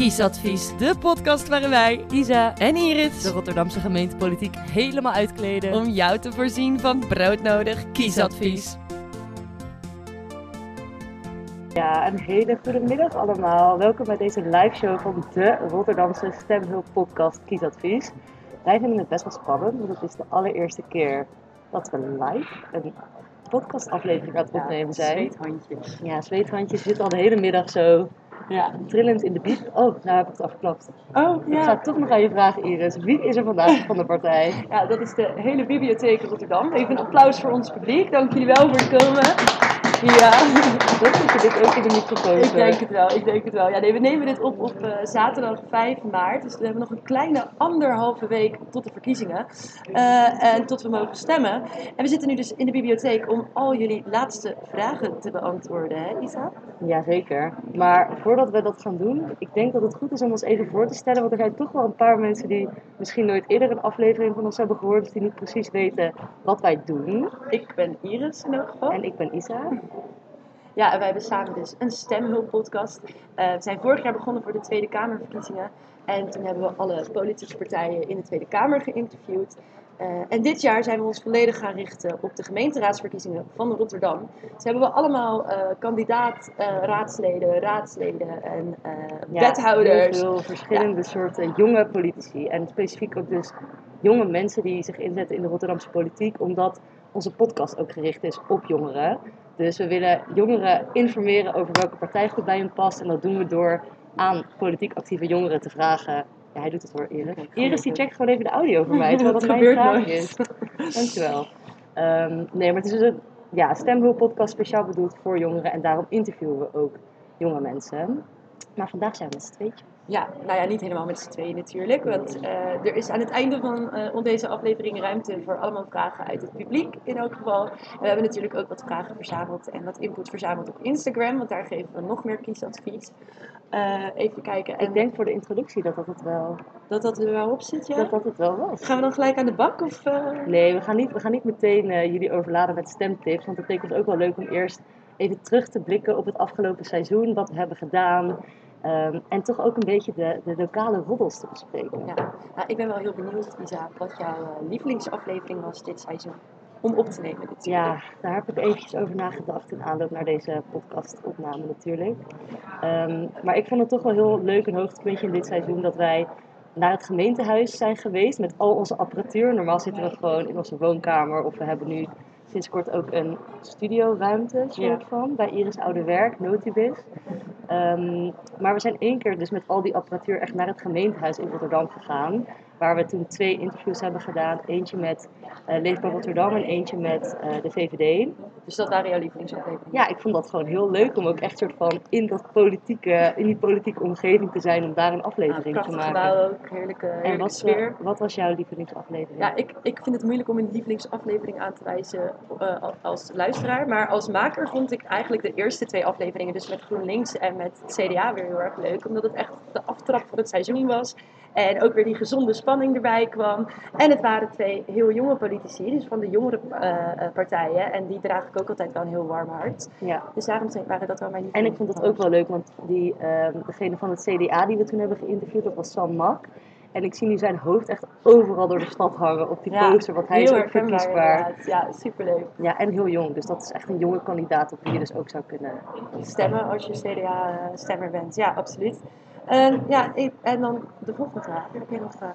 Kiesadvies, de podcast waarin wij, Isa en Iris, de Rotterdamse gemeentepolitiek helemaal uitkleden om jou te voorzien van broodnodig kiesadvies. Ja, een hele goede middag allemaal. Welkom bij deze live show van de Rotterdamse Stemhulp podcast Kiesadvies. Wij vinden het best wel spannend, want het is de allereerste keer dat we live een podcastaflevering aan het opnemen zijn. Zweethandjes. Ja, zweethandjes zitten al de hele middag zo Ja. trillend in de biep. Oh, nou heb ik het afgeklapt. Oh, Ik ga toch nog aan je vragen, Iris. Wie is er vandaag van de partij? Ja, dat is de hele bibliotheek Rotterdam. Even een applaus voor ons publiek. Dank jullie wel voor het komen. Ja, Dat je dit ook in de microfoon ik denk het wel. Ik denk het wel. Ja, nee, we nemen dit op op eh, zaterdag 5 maart. Dus we hebben nog een kleine anderhalve week tot de verkiezingen. Eh, en tot we mogen stemmen. En we zitten nu dus in de bibliotheek om al jullie laatste vragen te beantwoorden, hè Isa? Jazeker. Maar voordat we dat gaan doen, ik denk dat het goed is om ons even voor te stellen. Want er zijn toch wel een paar mensen die misschien nooit eerder een aflevering van ons hebben gehoord. Of die niet precies weten wat wij doen. Ik ben Iris in elk geval. En ik ben Isa. Ja, en wij hebben samen dus een stemhulppodcast. Eh we zijn vorig jaar begonnen voor de Tweede Kamerverkiezingen. En toen hebben we alle politieke partijen in de Tweede Kamer geïnterviewd. Eh, en dit jaar zijn we ons volledig gaan richten op de gemeenteraadsverkiezingen van Rotterdam. Dus hebben we allemaal eh, kandidaat raadsleden, raadsleden en Ja, wethouders. Heel veel verschillende soorten jonge politici. En specifiek ook dus jonge mensen die zich inzetten in de Rotterdamse politiek. Omdat onze podcast ook gericht is op jongeren. Dus we willen jongeren informeren over welke partij goed bij hen past. En dat doen we door aan politiek actieve jongeren te vragen. Ja, hij doet het hoor, Iris. Iris die checkt gewoon even de audio voor mij, terwijl dat, Dat mijn gebeurt vraag nooit. is. Dankjewel. Ehm, nee, maar het is dus een ja, stemhulppodcast speciaal bedoeld voor jongeren. En daarom interviewen we ook jonge mensen. Maar vandaag zijn we met z'n. Ja, nou ja, niet helemaal met z'n tweeën natuurlijk. Want eh, er is aan het einde van eh, deze aflevering ruimte voor allemaal vragen uit het publiek in elk geval. En we hebben natuurlijk ook wat vragen verzameld en wat input verzameld op Instagram. Want daar geven we nog meer kiesadvies. Eh, even kijken. En Ik denk voor de introductie dat dat het wel, dat dat er wel op zit, ja? dat dat het wel was. Gaan we dan gelijk aan de bak? Of? Nee, we gaan niet, we gaan niet meteen jullie overladen met stemtips. Want het leek ons ook wel leuk om eerst even terug te blikken op het afgelopen seizoen. Wat we hebben gedaan. Ehm, en toch ook een beetje de, de lokale roddels te bespreken. Ja, nou, ik ben wel heel benieuwd, Isa, wat jouw eh, lievelingsaflevering was dit seizoen. Om op te nemen natuurlijk. Ja, daar heb ik eventjes over nagedacht in aanloop naar deze podcastopname natuurlijk. Ehm, maar ik vond het toch wel heel leuk, een hoogtepuntje in dit seizoen, dat wij naar het gemeentehuis zijn geweest met al onze apparatuur. Normaal zitten we gewoon in onze woonkamer of we hebben nu sinds kort ook een studioruimte soort Ja. van bij Iris Oude Werk, Notibis. Ehm, maar we zijn één keer dus met al die apparatuur echt naar het gemeentehuis in Rotterdam gegaan. Waar we toen twee interviews hebben gedaan. Eentje met eh Leefbaar Rotterdam en eentje met eh, de VVD. Dus dat waren jouw lievelingsafleveringen? Ja, ik vond dat gewoon heel leuk om ook echt soort van in, dat politieke, in die politieke omgeving te zijn om daar een aflevering te prachtig maken. gebouw ook, heerlijke, en heerlijke wat, sfeer. eh, wat was jouw lievelingsaflevering? Ja, ik, ik vind het moeilijk om een lievelingsaflevering aan te wijzen als luisteraar. Maar als maker vond ik eigenlijk de eerste twee afleveringen, dus met GroenLinks en met het CDA, weer heel erg leuk. Omdat het echt de aftrap van het seizoen was. En ook weer die gezonde spanning erbij kwam. En het waren twee heel jonge politici, dus van de jongere eh, eh, partijen. En die draag ik ook altijd wel een heel warm hart. Ja. Dus daarom zijn- waren dat wel mijn En ik vond het ook wel leuk, want die, ehm, degene van het CDA die we toen hebben geïnterviewd, dat was Sam Mak. En ik zie nu zijn hoofd echt overal door de stad hangen op die poster, want hij is ook verkiesbaar. Ja, superleuk. Ja, en heel jong, dus dat is echt een jonge kandidaat op wie je dus ook zou kunnen. stemmen als je CDA-stemmer bent. Ja, absoluut. En, ja, ik- en dan de volgende vraag. Heb je nog uh,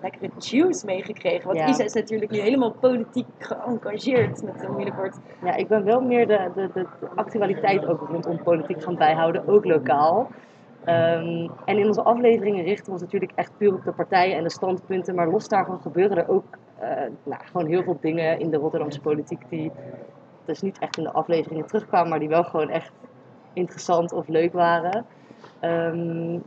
lekkere juice meegekregen? Want Ja. Isa is natuurlijk nu helemaal politiek geëngageerd met een moeilijk woord. Ja, ik ben wel meer de, de, de, de actualiteit ook rondom politiek gaan bijhouden, ook lokaal. Ehm, en in onze afleveringen richten we ons natuurlijk echt puur op de partijen en de standpunten. Maar los daarvan gebeuren er ook eh, nou, gewoon heel veel dingen in de Rotterdamse politiek die dus niet echt in de afleveringen terugkwamen, maar die wel gewoon echt interessant of leuk waren. Ehm,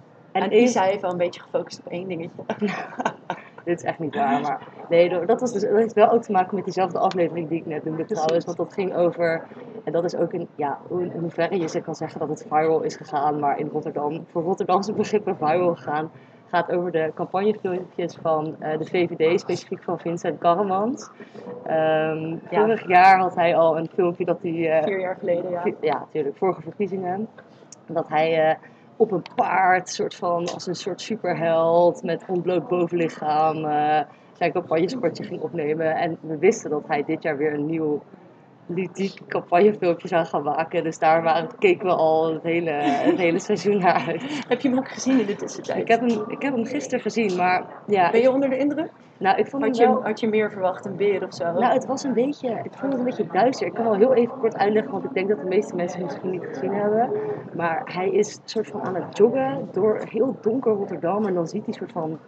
En, één- Isa heeft wel een beetje gefocust op één dingetje. dit is echt niet waar, maar nee, dat, was dus, dat heeft wel ook te maken met diezelfde aflevering die ik net noemde trouwens. Want dat ging over, en dat is ook in, ja, in hoeverre je kan zeggen dat het viral is gegaan, maar in Rotterdam, voor Rotterdamse begrippen viral gegaan, gaat over de campagnefilmpjes van eh, de VVD, specifiek van Vincent Karremans. Ehm, vorig jaar had hij al een filmpje dat hij... eh, Vier jaar geleden, ja. ja, natuurlijk, vorige verkiezingen. Dat hij eh, op een paard, soort van als een soort superheld met ontbloot bovenlichaam. eh zijn campagnespotje ging opnemen. En we wisten dat hij dit jaar weer een nieuw ludiek campagnefilmpje zou gaan maken. Dus daar waren, keken we al het hele, het hele seizoen naar uit. Heb je hem ook gezien in de tussentijd? Ik heb hem, ik heb hem gisteren gezien, maar ja, Ben je onder de indruk? Nou, ik vond Had je, wel... had je meer verwacht, een beer of zo? Nou, het was een beetje, ik vond het een beetje duister. Ik kan wel heel even kort uitleggen, want ik denk dat de meeste mensen het misschien niet gezien hebben. Maar hij is soort van aan het joggen door heel donker Rotterdam en dan ziet hij soort van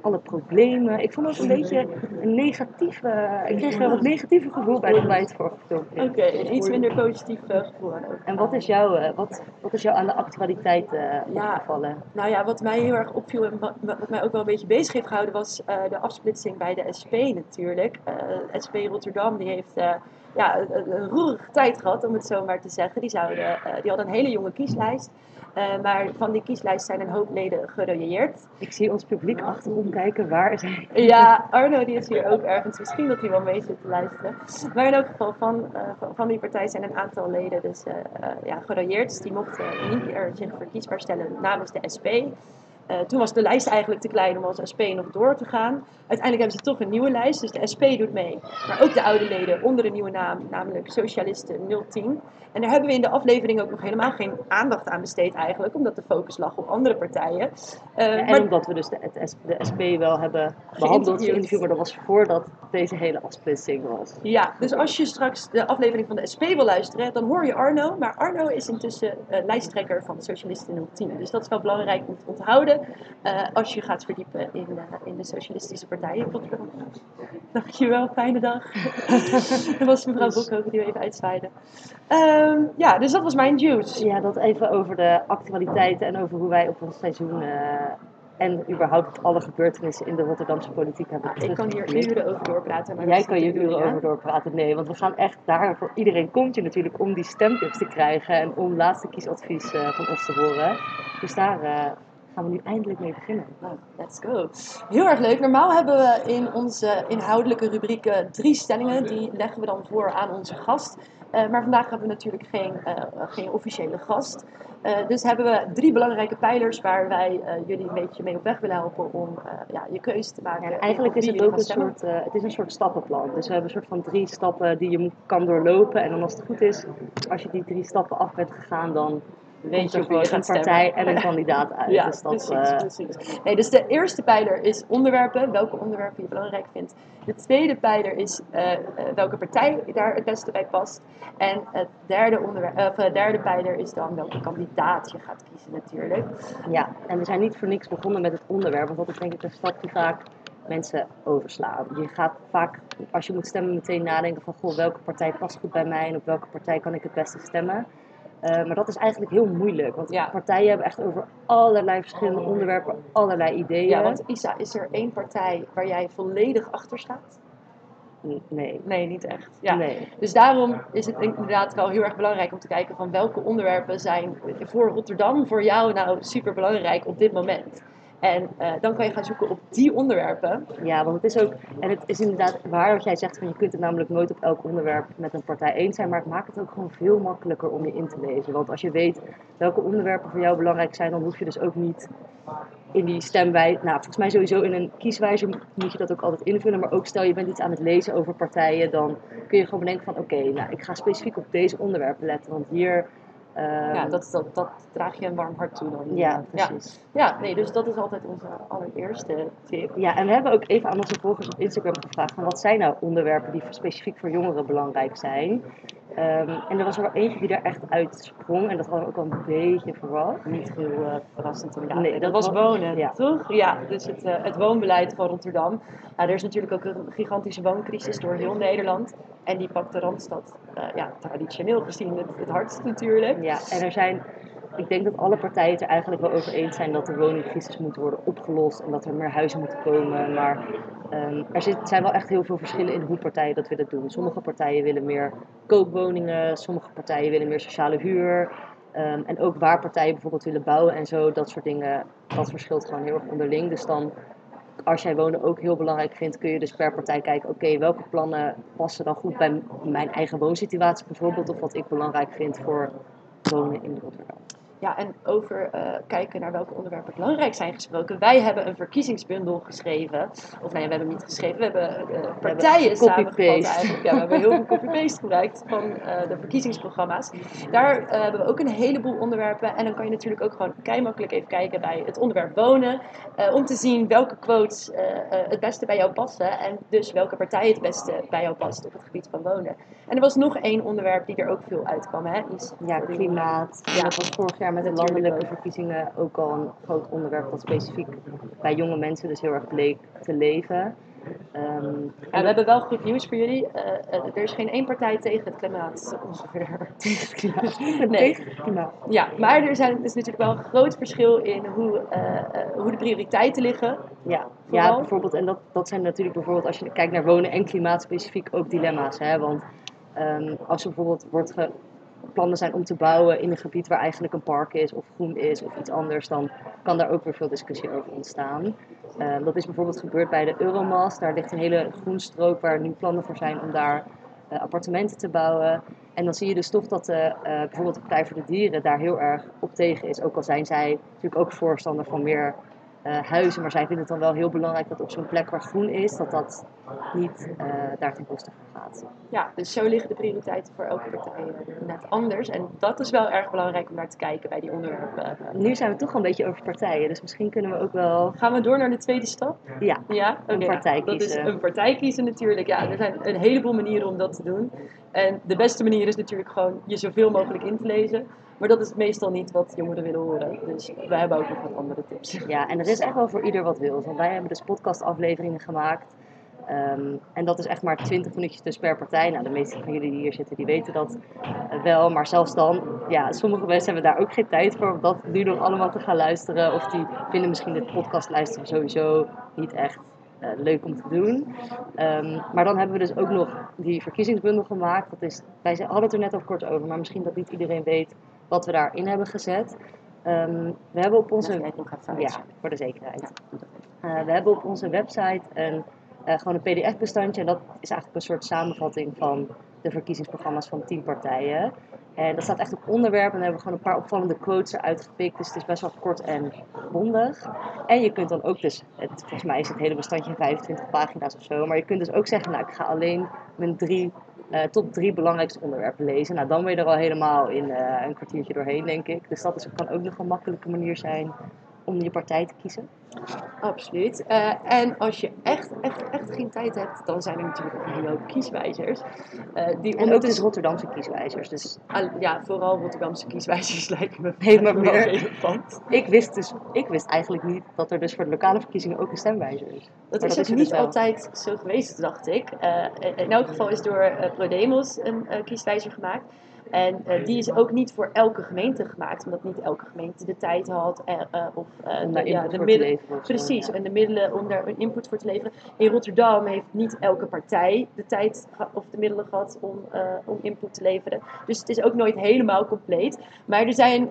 alle problemen. Ik vond het een beetje een negatieve, ik kreeg een wat negatieve gevoel bij dan bij het vorige filmpje. Oké, een iets minder positief eh, gevoel. En wat is jou, eh, wat, wat is jou aan de actualiteit Ja. opgevallen? Nou ja, wat mij heel erg opviel en wat, mij ook wel een beetje bezig heeft gehouden was de afsplitsing bij de SP natuurlijk. Eh, SP Rotterdam die heeft eh, ja, een, een roerige tijd gehad, om het zo maar te zeggen. Die, zouden, eh, die hadden een hele jonge kieslijst. Eh, maar van die kieslijst zijn een hoop leden gerooieerd. Ik zie ons publiek achterom kijken, waar is hij? Ja, Arno die is hier ook ergens. Misschien dat hij wel mee zit te luisteren. Maar in elk geval, van, eh, van, die partij zijn een aantal leden dus ja. Dus die mochten niet er zich verkiesbaar stellen namens de SP. Eh, toen was de lijst eigenlijk te klein om als SP nog door te gaan. Uiteindelijk hebben ze toch een nieuwe lijst, dus de SP doet mee. Maar ook de oude leden onder een nieuwe naam, namelijk Socialisten 010. En daar hebben we in de aflevering ook nog helemaal geen aandacht aan besteed eigenlijk, omdat de focus lag op andere partijen. Eh, En maar- omdat we dus de, het de SP wel hebben behandeld, geïnterviewd, maar dat was voordat deze hele afsplitsing was. Ja, dus als je straks de aflevering van de SP wil luisteren, dan hoor je Arno. Maar Arno is intussen eh, lijsttrekker van Socialisten 010. Dus dat is wel belangrijk om te onthouden eh, als je gaat verdiepen in, eh, in de Socialistische Partij in Rotterdam. Dankjewel, fijne dag. dat was mevrouw Bokhoven die we even uitzwaaide. Ehm, ja, dus dat was mijn juice. Ja, dat even over de actualiteiten en over hoe wij op ons seizoen eh, en überhaupt alle gebeurtenissen in de Rotterdamse politiek hebben Ik kan hier uren over doorpraten. Maar Jij kan de uren over doorpraten. Nee, want we gaan echt daar voor iedereen komt je natuurlijk om die stemtips te krijgen en om laatste kiesadvies van ons te horen. Dus daar gaan we nu eindelijk mee beginnen. Nou, let's go. Heel erg leuk. Normaal hebben we in onze inhoudelijke rubrieken drie stellingen. Die leggen we dan voor aan onze gast. Eh, maar vandaag hebben we natuurlijk geen, eh, geen officiële gast. Eh, dus hebben we drie belangrijke pijlers waar wij jullie een beetje mee op weg willen helpen om ja, je keuze te maken. En eigenlijk is het ook een soort, het is een soort stappenplan. Dus we hebben een soort van drie stappen die je kan doorlopen. En dan als het goed is, als je die drie stappen af bent gegaan, dan Weet je gewoon een gaat partij en een kandidaat uit. Ja, dus dat, precies, eh, precies. Nee, dus de eerste pijler is onderwerpen, welke onderwerpen je belangrijk vindt. De tweede pijler is eh, eh, welke partij daar het beste bij past. En het derde, onderwerp, eh, derde pijler is dan welke kandidaat je gaat kiezen natuurlijk. ja, en we zijn niet voor niks begonnen met het onderwerp. Want dat is denk ik een stap die vaak mensen overslaan. Je gaat vaak, als je moet stemmen, meteen nadenken van... Goh, welke partij past goed bij mij en op welke partij kan ik het beste stemmen. Eh, maar dat is eigenlijk heel moeilijk. Want Ja. partijen hebben echt over allerlei verschillende onderwerpen, allerlei ideeën. Ja, want Isa, is er één partij waar jij volledig achter staat? Nee. Nee, niet echt. Ja. Nee. Dus daarom is het inderdaad wel heel erg belangrijk om te kijken van welke onderwerpen zijn voor Rotterdam voor jou nou super belangrijk op dit moment. En eh, dan kan je gaan zoeken op die onderwerpen. Ja, want het is ook, en het is inderdaad waar wat jij zegt, van je kunt het namelijk nooit op elk onderwerp met een partij eens zijn, maar het maakt het ook gewoon veel makkelijker om je in te lezen. Want als je weet welke onderwerpen voor jou belangrijk zijn, dan hoef je dus ook niet in die stemwijze, nou volgens mij sowieso in een kieswijzer moet je dat ook altijd invullen, maar ook stel je bent iets aan het lezen over partijen, dan kun je gewoon bedenken van oké, nou ik ga specifiek op deze onderwerpen letten, want hier... ehm, ja, dat, dat, dat draag je een warm hart toe dan. ja, precies. Ja, nee, dus dat is altijd onze allereerste tip. Ja, en we hebben ook even aan onze volgers op Instagram gevraagd van wat zijn nou onderwerpen die specifiek voor jongeren belangrijk zijn. Ehm, en er was er wel eentje die daar echt uitsprong en dat hadden we ook wel een beetje verwacht. Niet heel eh, verrassend inderdaad. Nee, dat, dat was was- wonen, ja. toch? Ja, dus het, eh, het woonbeleid van Rotterdam. Nou, er is natuurlijk ook een gigantische wooncrisis door heel Nederland. En die pakt de Randstad, eh, ja, traditioneel gezien het, het hardst natuurlijk. Ja, en er zijn, ik denk dat alle partijen het er eigenlijk wel over eens zijn dat de woningcrisis moet worden opgelost en dat er meer huizen moeten komen. Maar ehm, er zit, zijn wel echt heel veel verschillen in hoe partijen dat willen doen. Sommige partijen willen meer koopwoningen, sommige partijen willen meer sociale huur. Ehm, en ook waar partijen bijvoorbeeld willen bouwen en zo, dat soort dingen, dat verschilt gewoon heel erg onderling. Dus dan, als jij wonen ook heel belangrijk vindt, kun je dus per partij kijken, oké, welke plannen passen dan goed bij mijn eigen woonsituatie bijvoorbeeld, of wat ik belangrijk vind voor wonen in Rotterdam. Ja, en over eh, kijken naar welke onderwerpen belangrijk zijn gesproken. Wij hebben een verkiezingsbundel geschreven. Of nee, we hebben hem niet geschreven. We hebben uh, partijen samengevat eigenlijk. Ja, we hebben heel veel copy-paste gebruikt van uh, de verkiezingsprogramma's. Daar hebben we ook een heleboel onderwerpen. En dan kan je natuurlijk ook gewoon kei makkelijk even kijken bij het onderwerp wonen. om te zien welke quotes het beste bij jou passen. En dus welke partij het beste bij jou past op het gebied van wonen. En er was nog één onderwerp die er ook veel uitkwam. Hè? Is ja, klimaat. Ja. Dat was vorig jaar met de landelijke verkiezingen ook al een groot onderwerp dat specifiek bij jonge mensen dus heel erg bleek te leven. Um, ja, we hebben wel goed nieuws voor jullie. Uh, er is geen één partij tegen het klimaat ongeveer. Tegen het klimaat? Nee. Tegen het klimaat. Ja, maar er zijn, is natuurlijk wel een groot verschil in hoe, uh, hoe de prioriteiten liggen. Ja, ja bijvoorbeeld. En dat, dat zijn natuurlijk bijvoorbeeld als je kijkt naar wonen en klimaat specifiek ook dilemma's. Hè? Want um, als er bijvoorbeeld wordt ge, plannen zijn om te bouwen in een gebied waar eigenlijk een park is of groen is of iets anders, dan kan daar ook weer veel discussie over ontstaan. Uh, dat is bijvoorbeeld gebeurd bij de Euromast. Daar ligt een hele groenstrook waar nu plannen voor zijn om daar uh, appartementen te bouwen. En dan zie je dus toch dat de, uh, bijvoorbeeld de Partij voor de Dieren daar heel erg op tegen is. Ook al zijn zij natuurlijk ook voorstander van meer huizen. Maar zij vinden het dan wel heel belangrijk dat op zo'n plek waar groen is, dat dat niet uh, daar ten koste van gaat. Ja, dus zo liggen de prioriteiten voor elke partij uh, net anders. En dat is wel erg belangrijk om naar te kijken bij die onderwerpen. Nu zijn we toch een beetje over partijen, dus misschien kunnen we ook wel... Gaan we door naar de tweede stap? Ja, ja? een partij kiezen. Dat is een partij kiezen natuurlijk. Ja, er zijn een heleboel manieren om dat te doen. En de beste manier is natuurlijk gewoon je zoveel mogelijk in te lezen. Maar dat is meestal niet wat jongeren willen horen. Dus wij hebben ook nog wat andere tips. Ja, en er is echt wel voor ieder wat wil. Want wij hebben dus podcastafleveringen gemaakt. Um, en dat is echt maar 20 minuutjes dus per partij. Nou, de meeste van jullie die hier zitten, die weten dat uh, wel. Maar zelfs dan, ja, sommige mensen hebben daar ook geen tijd voor om dat nu nog allemaal te gaan luisteren. Of die vinden misschien het podcast luisteren sowieso niet echt uh, leuk om te doen. Um, maar dan hebben we dus ook nog die verkiezingsbundel gemaakt. Dat is, wij hadden het er net al kort over, maar misschien dat niet iedereen weet wat we daarin hebben gezet. Um, we hebben op onze ja, voor de zekerheid. Uh, we hebben op onze website een, uh, gewoon een PDF-bestandje. En dat is eigenlijk een soort samenvatting van de verkiezingsprogramma's van tien partijen. En dat staat echt op onderwerp. En dan hebben we gewoon een paar opvallende quotes eruit gepikt. Dus het is best wel kort en bondig. En je kunt dan ook dus, het, volgens mij is het hele bestandje 25 pagina's of zo. Maar je kunt dus ook zeggen, nou ik ga alleen mijn drie uh, top drie belangrijkste onderwerpen lezen. Nou, dan ben je er al helemaal in uh, een kwartiertje doorheen, denk ik. Dus dat is, kan ook nog een makkelijke manier zijn om je partij te kiezen. Absoluut. Uh, en als je echt, echt, echt geen tijd hebt, dan zijn er natuurlijk ook een hele hoop kieswijzers. Uh, die en ook dus Rotterdamse kieswijzers. Dus... Ja, vooral Rotterdamse kieswijzers lijken me nee, maar meer relevant. Ik wist, dus, ik wist eigenlijk niet dat er dus voor de lokale verkiezingen ook een stemwijzer is. Dat maar is dat is niet dus altijd zo geweest, dacht ik. Uh, in elk geval is door ProDemos een kieswijzer gemaakt. En uh, die is ook niet voor elke gemeente gemaakt, omdat niet elke gemeente de tijd had uh, uh, of de, ja, de middelen. Precies, en de middelen om daar een input voor te leveren. In Rotterdam heeft niet elke partij de tijd of de middelen gehad om, om input te leveren. Dus het is ook nooit helemaal compleet. Maar er zijn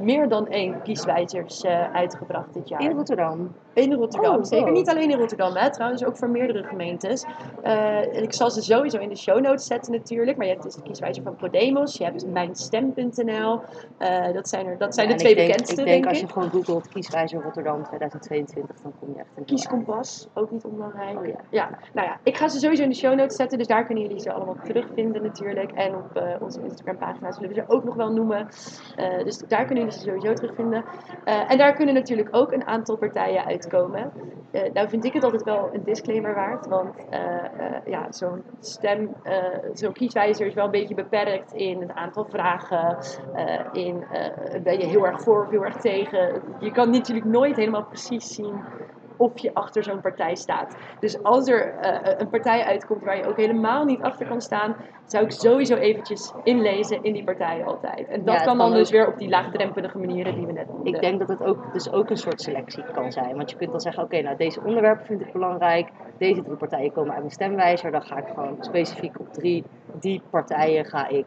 meer dan één kieswijzers uitgebracht dit jaar. In Rotterdam? In Rotterdam, oh, zeker. Oh. Niet alleen in Rotterdam, hè, trouwens ook voor meerdere gemeentes. en ik zal ze sowieso in de show notes zetten natuurlijk, maar je hebt dus de kieswijzer van Podemos je hebt mijnstem.nl. Uh, dat zijn, er, dat zijn ja, de twee denk, bekendste, ik denk, als je gewoon googelt kieswijzer Rotterdam 2022, dan kom je echt in Kieskompas, ook niet onbelangrijk. Oh, ja. ja. nou ja, ik ga ze sowieso in de show notes zetten, dus daar kunnen jullie ze allemaal terugvinden natuurlijk. En op uh, onze Instagram pagina zullen we ze ook nog wel noemen. Uh, dus daar kunnen jullie ze sowieso terugvinden. en daar kunnen natuurlijk ook een aantal partijen uitkomen. nou vind ik het altijd wel een disclaimer waard, want ja, zo'n stem, zo'n kieswijzer is wel een beetje beperkt in in het aantal vragen, uh, in uh, ben je heel erg voor of heel erg tegen. Je kan natuurlijk nooit helemaal precies zien of je achter zo'n partij staat. Dus als er uh, een partij uitkomt waar je ook helemaal niet achter kan staan, zou ik sowieso eventjes inlezen in die partij altijd. En dat ja, kan dan dus weer op die laagdrempelige manieren die we net noemden. Ik denk dat het ook, dus ook een soort selectie kan zijn. Want je kunt dan zeggen, oké, okay, nou deze onderwerpen vind ik belangrijk. Deze drie partijen komen uit mijn stemwijzer. Dan ga ik gewoon specifiek op drie, die partijen ga ik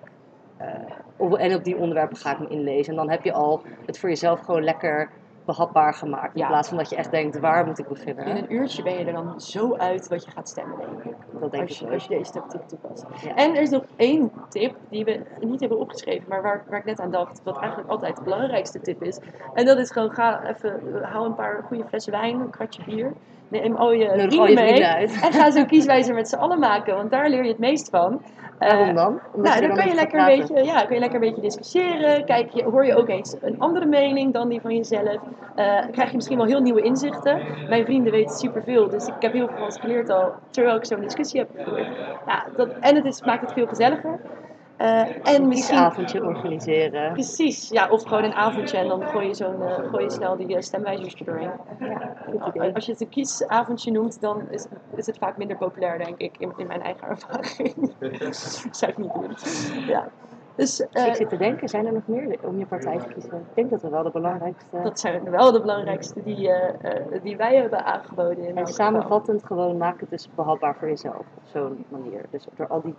uh, en op die onderwerpen ga ik me inlezen. En dan heb je al het voor jezelf gewoon lekker behapbaar gemaakt. In Ja. plaats van dat je echt denkt, waar moet ik beginnen? In een uurtje ben je er dan zo uit wat je gaat stemmen, denk ik. Dat denk Als ik je, als je deze tactiek toepast. Ja. En er is nog één tip die we niet hebben opgeschreven, maar waar, waar ik net aan dacht, wat eigenlijk altijd de belangrijkste tip is. En dat is gewoon, ga even, eh, haal een paar goede flessen wijn, een kratje bier. Neem al je al je mee. uit. En ga zo'n kieswijzer met z'n allen maken, want daar leer je het meest van. Eh, Waarom dan? Omdat nou, dan er kan je, lekker een beetje, ja, kun je lekker een beetje discussiëren. Kijk, je, hoor je ook eens een andere mening dan die van jezelf. Eh, krijg je misschien wel heel nieuwe inzichten. Mijn vrienden weten superveel, dus ik heb heel veel van ze geleerd al terwijl ik zo'n discussie heb gevoerd. Ja, dat, en het is, maakt het veel gezelliger. Eh, en Een misschien kiesavondje organiseren. Precies, ja, of gewoon een avondje en dan gooi je, zo'n, eh, gooi je snel die eh, stemwijzers er doorheen. Goed idee. Als je het een kiesavondje noemt, dan is, is het vaak minder populair, denk ik, in, in mijn eigen ervaring. Zou ik niet doen. Ja. Dus eh, ik zit te denken, zijn er nog meer om je partij te kiezen? Ik denk dat we wel de belangrijkste... dat zijn wel de belangrijkste die, die wij hebben aangeboden. In En geval. samenvattend gewoon maak het dus behapbaar voor jezelf op zo'n manier. Dus door al die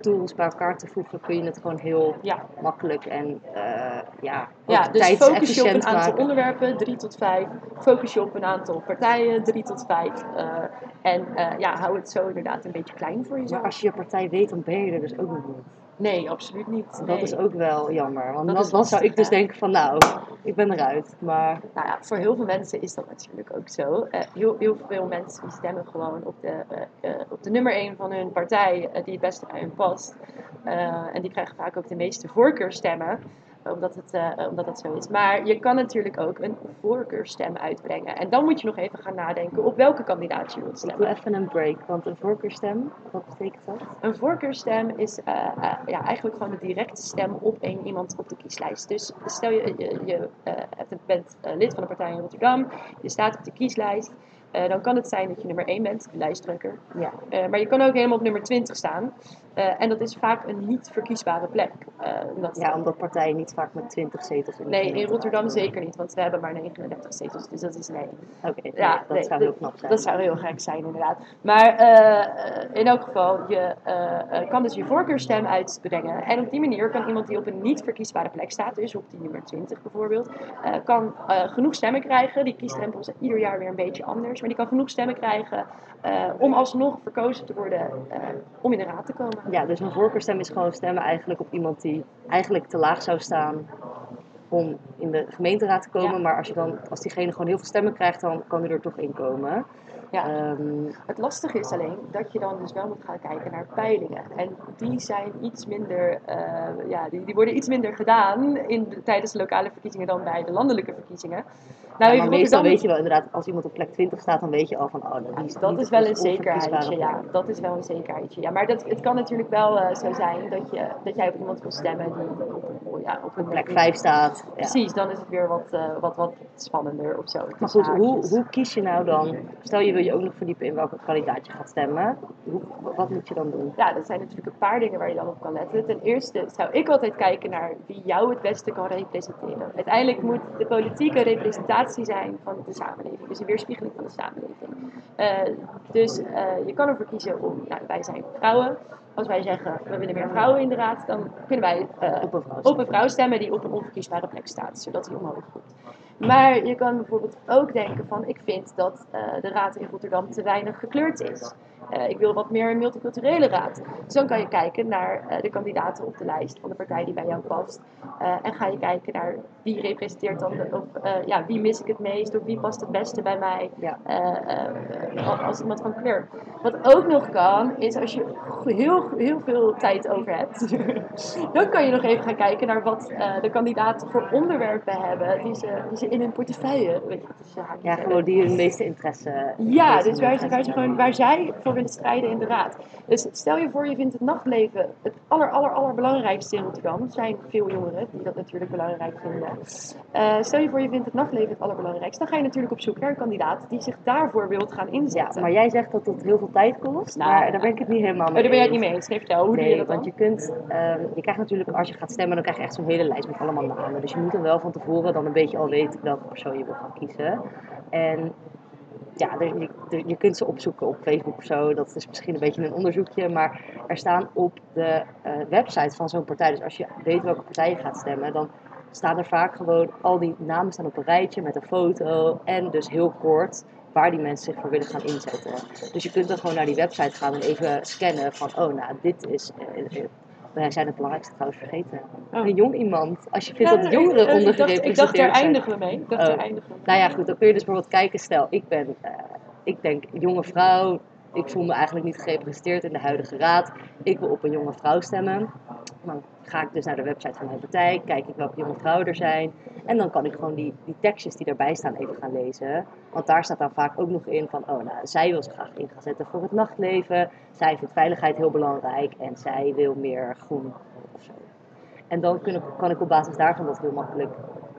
tools bij elkaar te voegen kun je het gewoon heel Ja, makkelijk en eh ja, ja dus focus je op een aantal maken. onderwerpen, 3 tot 5. Focus je op een aantal partijen, 3 tot 5. en eh, ja, hou het zo inderdaad een beetje klein voor jezelf. Maar als je je partij weet, dan ben je er dus ook nog niet. Nee, absoluut niet. Dat is ook wel jammer. Want Dat dan, dan zou ik dus hè? denken van nou, ik ben eruit. Maar Nou ja, voor heel veel mensen is dat natuurlijk ook zo. Eh, heel, heel veel mensen die stemmen gewoon op de, eh, eh, op de nummer 1 van hun partij die het beste bij hun past. En die krijgen vaak ook de meeste voorkeurstemmen, omdat het, eh, omdat het zo is. Maar je kan natuurlijk ook een voorkeurstem uitbrengen. En dan moet je nog even gaan nadenken op welke kandidaat je wilt ik doe stemmen. even een break. Want een voorkeurstem, wat betekent dat? Een voorkeurstem is eh, eh, ja, eigenlijk gewoon de directe stem op één iemand op de kieslijst. Dus stel je, je, je bent lid van een partij in Rotterdam, je staat op de kieslijst. dan kan het zijn dat je nummer 1 bent, de lijsttrekker. Ja. Maar je kan ook helemaal op nummer 20 staan. Eh, en dat is vaak een niet verkiesbare plek. Eh, omdat, ja, omdat partijen niet vaak met 20 zetels in de Nee, in Rotterdam zeker niet, want we hebben maar 39 zetels. Dus dat is nee. Oké, Ja, dat nee, zou heel knap zijn. Dat zou heel gek zijn, inderdaad. Maar eh, in elk geval, je kan dus je voorkeurstem uitbrengen. En op die manier kan iemand die op een niet verkiesbare plek staat, dus op die nummer 20 bijvoorbeeld, kan genoeg stemmen krijgen. Die kiesdrempel is ieder jaar weer een beetje anders. Maar die kan genoeg stemmen krijgen om alsnog verkozen te worden om in de raad te komen. Ja, dus een voorkeurstem is gewoon stemmen eigenlijk op iemand die eigenlijk te laag zou staan om in de gemeenteraad te komen. Ja. Maar als, je dan, als diegene gewoon heel veel stemmen krijgt, dan kan hij er toch in komen. Ja. Ehm, Het lastige is alleen dat je dan dus wel moet gaan kijken naar peilingen. En die zijn iets minder, eh, ja, die, die worden iets minder gedaan in de- tijdens de lokale verkiezingen dan bij de landelijke verkiezingen. Nou, ja, meestal Rotterdam- weet je wel inderdaad, als iemand op plek 20 staat, dan weet je al van, oh, die is dat is wel een zekerheidje, ja. Dat is wel een zekerheidje, ja. Maar dat, het kan natuurlijk wel eh, zo zijn dat, je, dat jij op iemand wil stemmen die op een, ja, op een Plek 5 staat. Ja. Precies, dan is het weer wat, eh, wat, wat spannender of zo. Maar goed, hoe, hoe kies je nou dan? Stel je wil je ook nog verdiepen in welke kandidaat je gaat stemmen. Hoe, wat moet je dan doen? Ja, dat zijn natuurlijk een paar dingen waar je dan op kan letten. Ten eerste zou ik altijd kijken naar wie jou het beste kan representeren. Uiteindelijk moet de politieke representatie zijn van de samenleving. Dus een weerspiegeling van de samenleving. Eh, dus eh, je kan ervoor kiezen om, nou, wij zijn vrouwen. Als wij zeggen, we willen meer vrouwen in de raad, dan kunnen wij Op een vrouw op een vrouw stemmen die op een onverkiesbare plek staat, zodat die omhoog komt. Maar je kan bijvoorbeeld ook denken van, ik vind dat eh, de raad in Rotterdam te weinig gekleurd is. Eh, ik wil wat meer een multiculturele raad. Dus dan kan je kijken naar eh, de kandidaten op de lijst van de partij die bij jou past. En ga je kijken naar wie representeert dan, de, of ja, wie mis ik het meest of wie past het beste bij mij Ja. als- iemand van kleur. Wat ook nog kan, is als je heel, heel veel tijd over hebt, dan kan je nog even gaan kijken naar wat de kandidaten voor onderwerpen hebben die ze, die ze in hun portefeuille, weet je, tussen Ja, gewoon die hun meeste interesse. Ja, meeste dus waar, ze- interesse waar, ze gewoon, waar zij voor willen strijden in de raad. Dus stel je voor, je vindt het nachtleven het aller, aller, allerbelangrijkste in Rotterdam. Er zijn veel jongeren die dat natuurlijk belangrijk vinden. Eh, stel je voor, je vindt het nachtleven het allerbelangrijkste. Dan ga je natuurlijk op zoek naar een kandidaat die zich daarvoor wilt gaan Ja, inzetten. maar jij zegt dat dat heel veel tijd kost. Nou, maar daar ben ik het niet helemaal Oh, mee daar ben jij het eens. niet mee eens. Nee, vertel, hoe doe Nee, je dat dan? want je kunt, ehm, je krijgt natuurlijk, als je gaat stemmen, dan krijg je echt zo'n hele lijst met allemaal namen. Dus je moet dan wel van tevoren dan een beetje al weten welke persoon je wil gaan kiezen. En ja, je, kunt ze opzoeken op Facebook of zo. Dat is misschien een beetje een onderzoekje. Maar er staan op de eh, website van zo'n partij. Dus als je weet welke partij je gaat stemmen, dan staan er vaak gewoon, al die namen staan op een rijtje met een foto en dus heel kort waar die mensen zich voor willen gaan inzetten. Dus je kunt dan gewoon naar die website gaan en even scannen van, oh nou, dit is, eh, eh, wij zijn het belangrijkste trouwens vergeten. Oh. Een jong iemand, als je vindt Ja, dat jongeren eh, ondergerepresenteerd Ik dacht, ik dacht daar zijn. eindigen we mee. Ik dacht, daar Oh. eindigen we mee. Nou ja, goed, dan kun je dus bijvoorbeeld kijken. Stel, ik ben, eh, ik denk, jonge vrouw. Ik voel me eigenlijk niet gerepresenteerd in de huidige raad. Ik wil op een jonge vrouw stemmen. Dan ga ik dus naar de website van mijn partij, kijk ik welke jonge vrouwen er zijn. En dan kan ik gewoon die, die tekstjes die daarbij staan even gaan lezen. Want daar staat dan vaak ook nog in van, oh nou, zij wil zich graag in gaan zetten voor het nachtleven. Zij vindt veiligheid heel belangrijk en zij wil meer groen of zo. En dan kan ik op basis daarvan dat heel makkelijk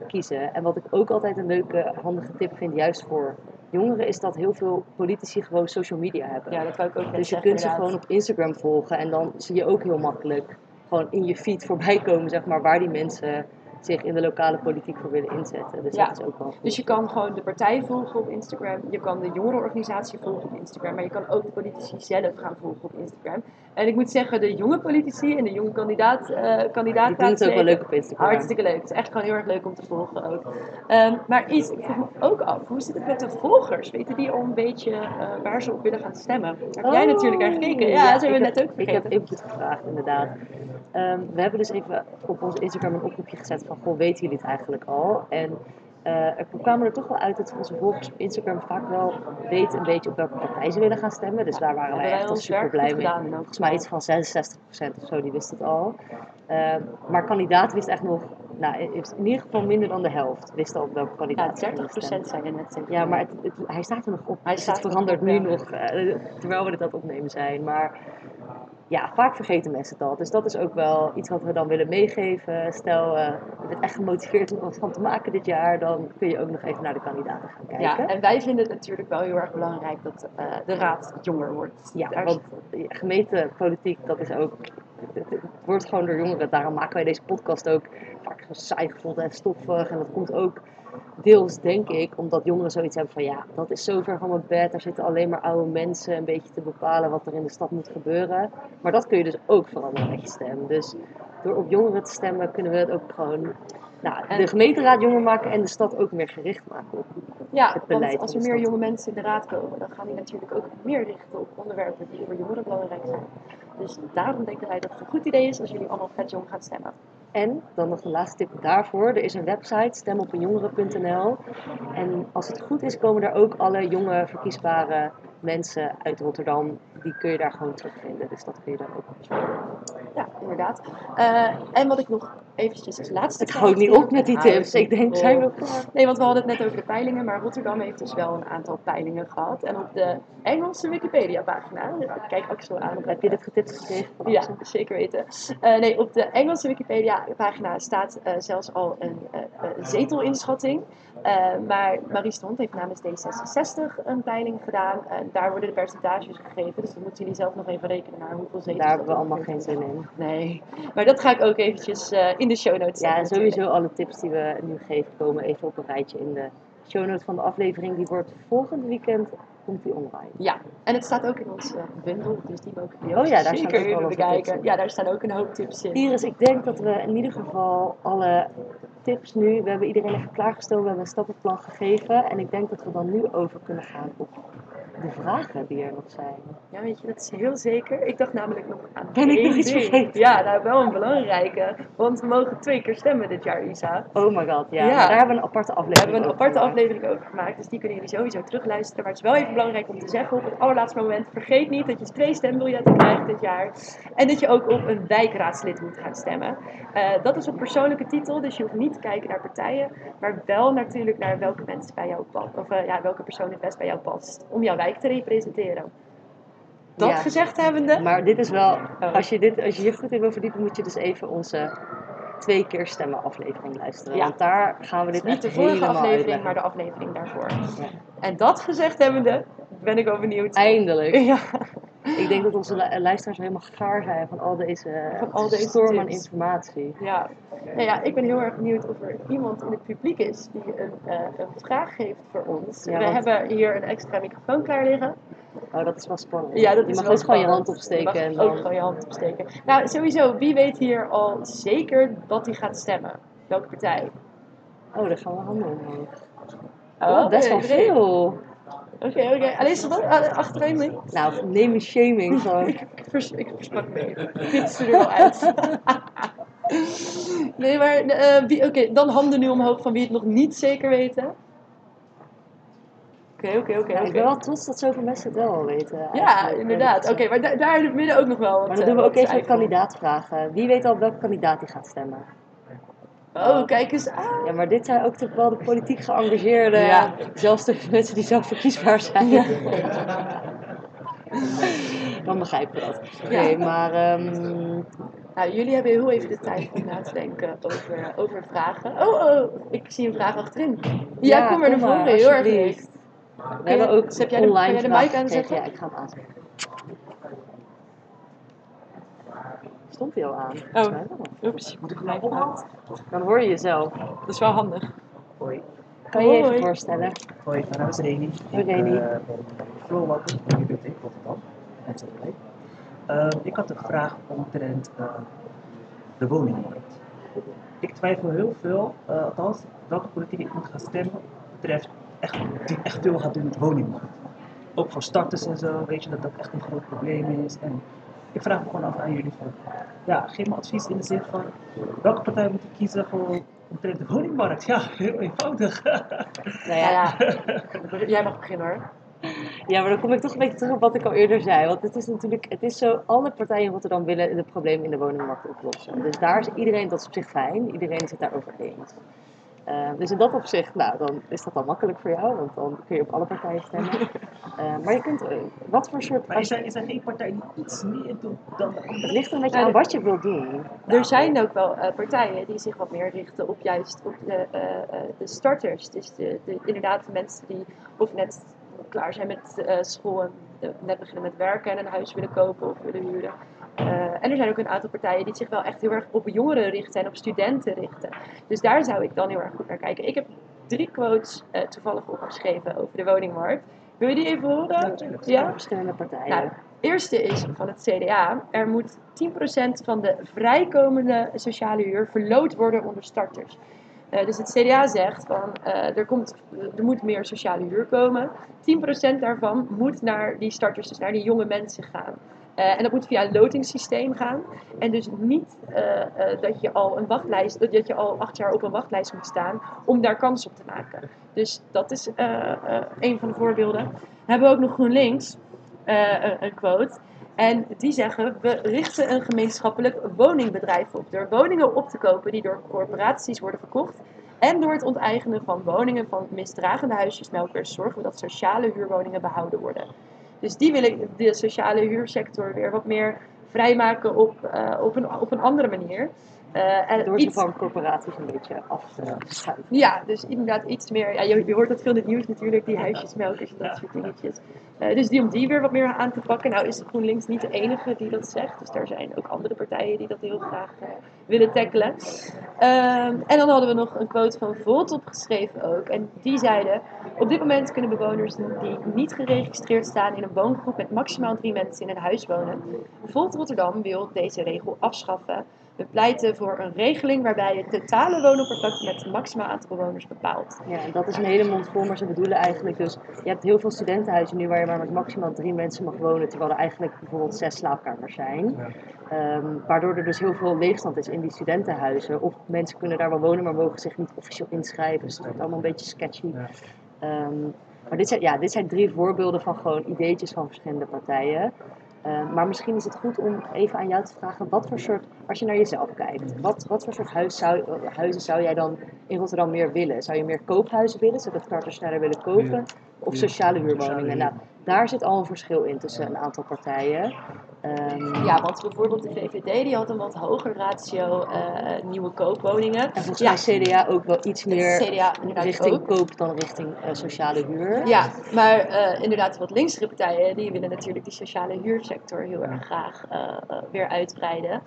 kiezen. En wat ik ook altijd een leuke, handige tip vind, juist voor jongeren, is dat heel veel politici gewoon social media hebben. Ja, dat wou ik ook dus je kunt ze gewoon op Instagram volgen en dan zie je ook heel makkelijk gewoon in je feed voorbij komen, zeg maar, waar die mensen zich in de lokale politiek voor willen inzetten. Dus Ja. dat is ook wel goed. Dus je kan gewoon de partij volgen op Instagram, je kan de jongerenorganisatie volgen op Instagram, maar je kan ook de politici zelf gaan volgen op Instagram. En ik moet zeggen, de jonge politici en de jonge kandidaat, die kandidaat doen het ook wel leuk op Instagram. Hartstikke leuk. Het is echt gewoon heel erg leuk om te volgen ook. Ehm, maar iets, ik vroeg me ook af, hoe zit het met de volgers? Weten die al een beetje eh, waar ze op willen gaan stemmen? Daar heb jij Oh, natuurlijk naar gekeken. Ja, dat hebben we net ook Ik heb vergeten. input gevraagd, inderdaad. Ehm, we hebben dus even op ons Instagram een oproepje gezet van, goh, weten jullie het eigenlijk al? En eh, er kwamen er toch wel uit dat onze volgers op Instagram vaak wel weten een beetje op welke partij ze willen gaan stemmen. Dus daar waren wij echt al super blij mee. Volgens mij iets van 66% of zo, die wist het al. Ehm, maar kandidaat wist echt nog, nou, in ieder geval minder dan de helft wist al op welke Ja, kandidaat ze gingen 30% stemmen. zei je net. Ja, maar het, het- hij staat er nog op. Hij dus staat het er verandert nu ja. nog, eh, terwijl we dit aan het opnemen zijn. Maar ja, vaak vergeten mensen al. Dus dat is ook wel iets wat we dan willen meegeven. Stel, eh, je bent echt gemotiveerd om wat van te maken dit jaar, dan kun je ook nog even naar de kandidaten gaan kijken. Ja, en wij vinden het natuurlijk wel heel erg belangrijk dat eh, de raad jonger wordt. Ja, Daar- want ja, gemeentepolitiek, dat is ook. Het, het wordt gewoon door jongeren. Daarom maken wij deze podcast ook vaak zo saai gevonden en stoffig. En dat komt ook deels, denk ik, omdat jongeren zoiets hebben van ja, dat is zo ver van mijn bed. Daar zitten alleen maar oude mensen een beetje te bepalen wat er in de stad moet gebeuren. Maar dat kun je dus ook veranderen met je stem. Dus door op jongeren te stemmen kunnen we het ook gewoon. Nou, En- de gemeenteraad jonger maken en de stad ook meer gericht maken op Ja, het beleid want als er meer jonge mensen in de raad komen, dan gaan die natuurlijk ook meer richten op onderwerpen die voor jongeren belangrijk zijn. Dus daarom denken wij dat het een goed idee is als jullie allemaal vet jong gaan stemmen. En dan nog de laatste tip daarvoor. Er is een website, stemopenjongeren.nl. En als het goed is, komen er ook alle jonge verkiesbare mensen uit Rotterdam. Die kun je daar gewoon terugvinden. Dus dat kun je dan ook. Ja, inderdaad. Eh, en wat ik nog eventjes als laatste... Het houdt niet op met die tips. Ik denk, zijn we klaar? Nee, want we hadden het net over de peilingen, maar Rotterdam heeft dus wel een aantal peilingen gehad. En op de Engelse Wikipedia-pagina, kijk Axel aan Heb je dit getipt gekregen? Ja, zeker weten. Eh, nee, op de Engelse Wikipedia-pagina staat eh, zelfs al een zetelinschating. Eh, maar Marie Stond heeft namens D66 een peiling gedaan. En daar worden de percentages gegeven. Dus dan moeten jullie zelf nog even rekenen naar hoeveel zetels. Daar hebben we allemaal geen zin in. Nee, maar dat ga ik ook eventjes eh, in de show notes Ja, en zetten. sowieso alle tips die we nu geven komen even op een rijtje in de show notes van de aflevering. Die wordt volgend weekend komt die online. Ja, en het staat ook in onze bundel, dus die mogen jullie Oh ja, daar staan zeker ook even wel onze bekijken. Ja, daar staan ook een hoop tips in. Iris, ik denk dat we in ieder geval alle tips nu, we hebben iedereen even klaargestoken, we hebben een stappenplan gegeven. En ik denk dat we dan nu over kunnen gaan op de vragen die er nog zijn. Ja, weet je, dat is heel zeker. Ik dacht namelijk nog aan Ben ik nog iets vergeten? Ja, nou wel een belangrijke. Want we mogen twee keer stemmen dit jaar, Isa. Oh my god, ja. Ja. Daar hebben we een aparte Daar aflevering hebben we een aparte gemaakt. aflevering over gemaakt, dus die kunnen jullie sowieso terugluisteren. Maar het is wel even belangrijk om te zeggen op het allerlaatste moment, vergeet niet dat je twee stembiljetten krijgt dit jaar. En dat je ook op een wijkraadslid moet gaan stemmen. Eh, dat is op persoonlijke titel, dus je hoeft niet te kijken naar partijen, maar wel natuurlijk naar welke mensen bij jou past. Of eh, ja, welke persoon het best bij jou past, om jouw te representeren. Dat Ja. gezegd hebbende, Maar dit is wel, Oh. als je, dit, als je hier goed in wil verdiepen, moet je dus even onze twee keer stemmen aflevering luisteren. Ja. Want daar gaan we dit niet de vorige aflevering, uitleggen. maar de aflevering daarvoor. Ja. En dat gezegd hebbende, ben ik wel benieuwd. Eindelijk. Ja. Ik denk dat onze lu- luisteraars helemaal gaar zijn van al deze, Van al deze storm aan informatie. Ja. Nou ja, ik ben heel erg benieuwd of er iemand in het publiek is die een, eh, een vraag heeft voor ons. Ja, We want- hebben hier een extra microfoon klaar liggen. Oh, dat is wel spannend. Ja, dat je is mag wel ook gewoon je hand opsteken. Je en mag ook dan... gewoon je hand opsteken. Nou, sowieso, wie weet hier al zeker dat hij gaat stemmen? Welke partij? Oh, daar gaan we handen omhoog. Oh, Oh, best wel oké, veel. Oké, oké. Alleen? Ah, Achterin? Nou, name shaming gewoon. Ik, vers, ik versprak me even. Fietste er wel uit. nee, maar eh, wie- oké, dan handen nu omhoog van wie het nog niet zeker weten. Oké, oké, oké. Ik ben wel trots dat zoveel mensen het wel al weten. Ja, inderdaad. Oké, maar da- daar in het midden ook nog wel wat Maar dan eh, doen we wat ook even twijfel. kandidaatvragen. Wie weet al welke kandidaat die gaat stemmen? Oh, kijk eens aan. Ja, maar dit zijn ook toch wel de politiek geëngageerden. Ja. Zelfs de mensen die zelf verkiesbaar zijn. Dan begrijpen we dat. Ja. Nee, maar ehm, Nou, jullie hebben heel even de tijd om na te denken over, over vragen. Oh, oh, ik zie een vraag achterin. Ja, kom maar naar voren. Heel erg leuk. We hebben ook heb jij de- online jij de mic aanzetten? Ja, ik ga hem aanzetten. Stond hij al aan? Oeps, moet ik uit. Dan hoor je jezelf. Dat is wel handig. Hoi, Kan je je even voorstellen? hoi, mijn naam is Reni. Hoi, Reni. Ik eh, ben Floorwakker van Bibliotheek Rotterdam. En zo erbij. Ehm, ik had een vraag omtrent eh, de woningmarkt. Ik twijfel heel veel, eh, althans, welke politiek ik moet gaan stemmen betreft echt, die echt veel gaat doen met de woningmarkt. Ook voor starters en zo, weet je dat dat echt een groot probleem is. En ik vraag me gewoon af aan jullie van, ja, geef me advies in de zin van, welke partij moet ik kiezen voor omtrent de woningmarkt? Ja, heel eenvoudig. Nou ja, jij mag beginnen hoor. Ja, maar dan kom ik toch een beetje terug op wat ik al eerder zei. Want het is natuurlijk, het is zo, alle partijen in Rotterdam willen de problemen in de woningmarkt oplossen. Dus daar is iedereen, dat is op zich fijn, iedereen is het daarover eens. Eh, dus in dat opzicht, nou, dan is dat al makkelijk voor jou, want dan kun je op alle partijen stemmen. Eh, maar je kunt, eh, wat voor soort, Maar is er, is er geen partij die iets meer doet dan de andere? het ligt er een beetje Ja, aan wat je wilt doen. Er zijn ook wel eh, partijen die zich wat meer richten op juist op de, eh, eh, de starters. Dus de, de, inderdaad de mensen die of net klaar zijn met eh, school en eh, net beginnen met werken en een huis willen kopen of willen huren. Eh, en er zijn ook een aantal partijen die zich wel echt heel erg op jongeren richten en op studenten richten. Dus daar zou ik dan heel erg goed naar kijken. Ik heb drie quotes toevallig opgeschreven over de woningmarkt. Wil je die even horen? Ja, verschillende partijen. Nou, eerste is van het CDA. Er moet 10% van de vrijkomende sociale huur verloot worden onder starters. Eh, dus het CDA zegt van eh, er, komt, er moet meer sociale huur komen. 10% daarvan moet naar die starters, dus naar die jonge mensen gaan. Eh, en dat moet via een lotingssysteem gaan. En dus niet dat je al een wachtlijst, dat je al acht jaar op een wachtlijst moet staan om daar kans op te maken. Dus dat is een van de voorbeelden. Hebben we ook nog GroenLinks, een quote. En die zeggen, we richten een gemeenschappelijk woningbedrijf op. Door woningen op te kopen die door corporaties worden verkocht. En door het onteigenen van woningen van misdragende huisjesmelkers zorgen we dat sociale huurwoningen behouden worden. Dus die willen de sociale huursector weer wat meer vrijmaken op, eh, op, een, op een andere manier. Eh, Door iets- van corporaties een beetje af te schuiven. ja, dus inderdaad iets meer. Ja, je, je hoort dat veel in het nieuws natuurlijk, die huisjesmelkers en dat soort dingetjes. Eh, dus die om die weer wat meer aan te pakken. Nou is GroenLinks niet de enige die dat zegt. Dus daar zijn ook andere partijen die dat heel graag eh, willen tackelen. Ehm, en dan hadden we nog een quote van Volt opgeschreven ook. En die zeiden, op dit moment kunnen bewoners die niet geregistreerd staan in een woongroep met maximaal drie mensen in een huis wonen. Volt Rotterdam wil deze regel afschaffen. We pleiten voor een regeling waarbij het totale woonoppervlakte met het maximaal aantal bewoners bepaalt. Ja, en dat is een hele mond vol, maar ze bedoelen eigenlijk dus... Je hebt heel veel studentenhuizen nu waar je maar met maximaal drie mensen mag wonen... terwijl er eigenlijk bijvoorbeeld zes slaapkamers zijn. Ehm, waardoor er dus heel veel leegstand is in die studentenhuizen. Of mensen kunnen daar wel wonen, maar mogen zich niet officieel inschrijven. Dus het wordt allemaal een beetje sketchy. Ja. Ehm, maar dit zijn, ja, dit zijn drie voorbeelden van gewoon ideetjes van verschillende partijen. Ehm, maar misschien is het goed om even aan jou te vragen, wat voor soort, als je naar jezelf kijkt, wat, wat voor soort huis zou, huizen zou jij dan in Rotterdam meer willen? Zou je meer koophuizen willen, zodat starters sneller willen kopen? Of Ja. sociale huurwoningen? huur. Nou, daar zit al een verschil in tussen een aantal partijen. Ehm, Ja, want bijvoorbeeld de VVD die had een wat hoger ratio eh, nieuwe koopwoningen. En volgens Ja. CDA ook wel iets meer CDA richting ook. koop dan richting eh, sociale huur. Ja, maar eh, inderdaad, wat linkse partijen, die willen natuurlijk die sociale huursector heel erg graag weer uitbreiden.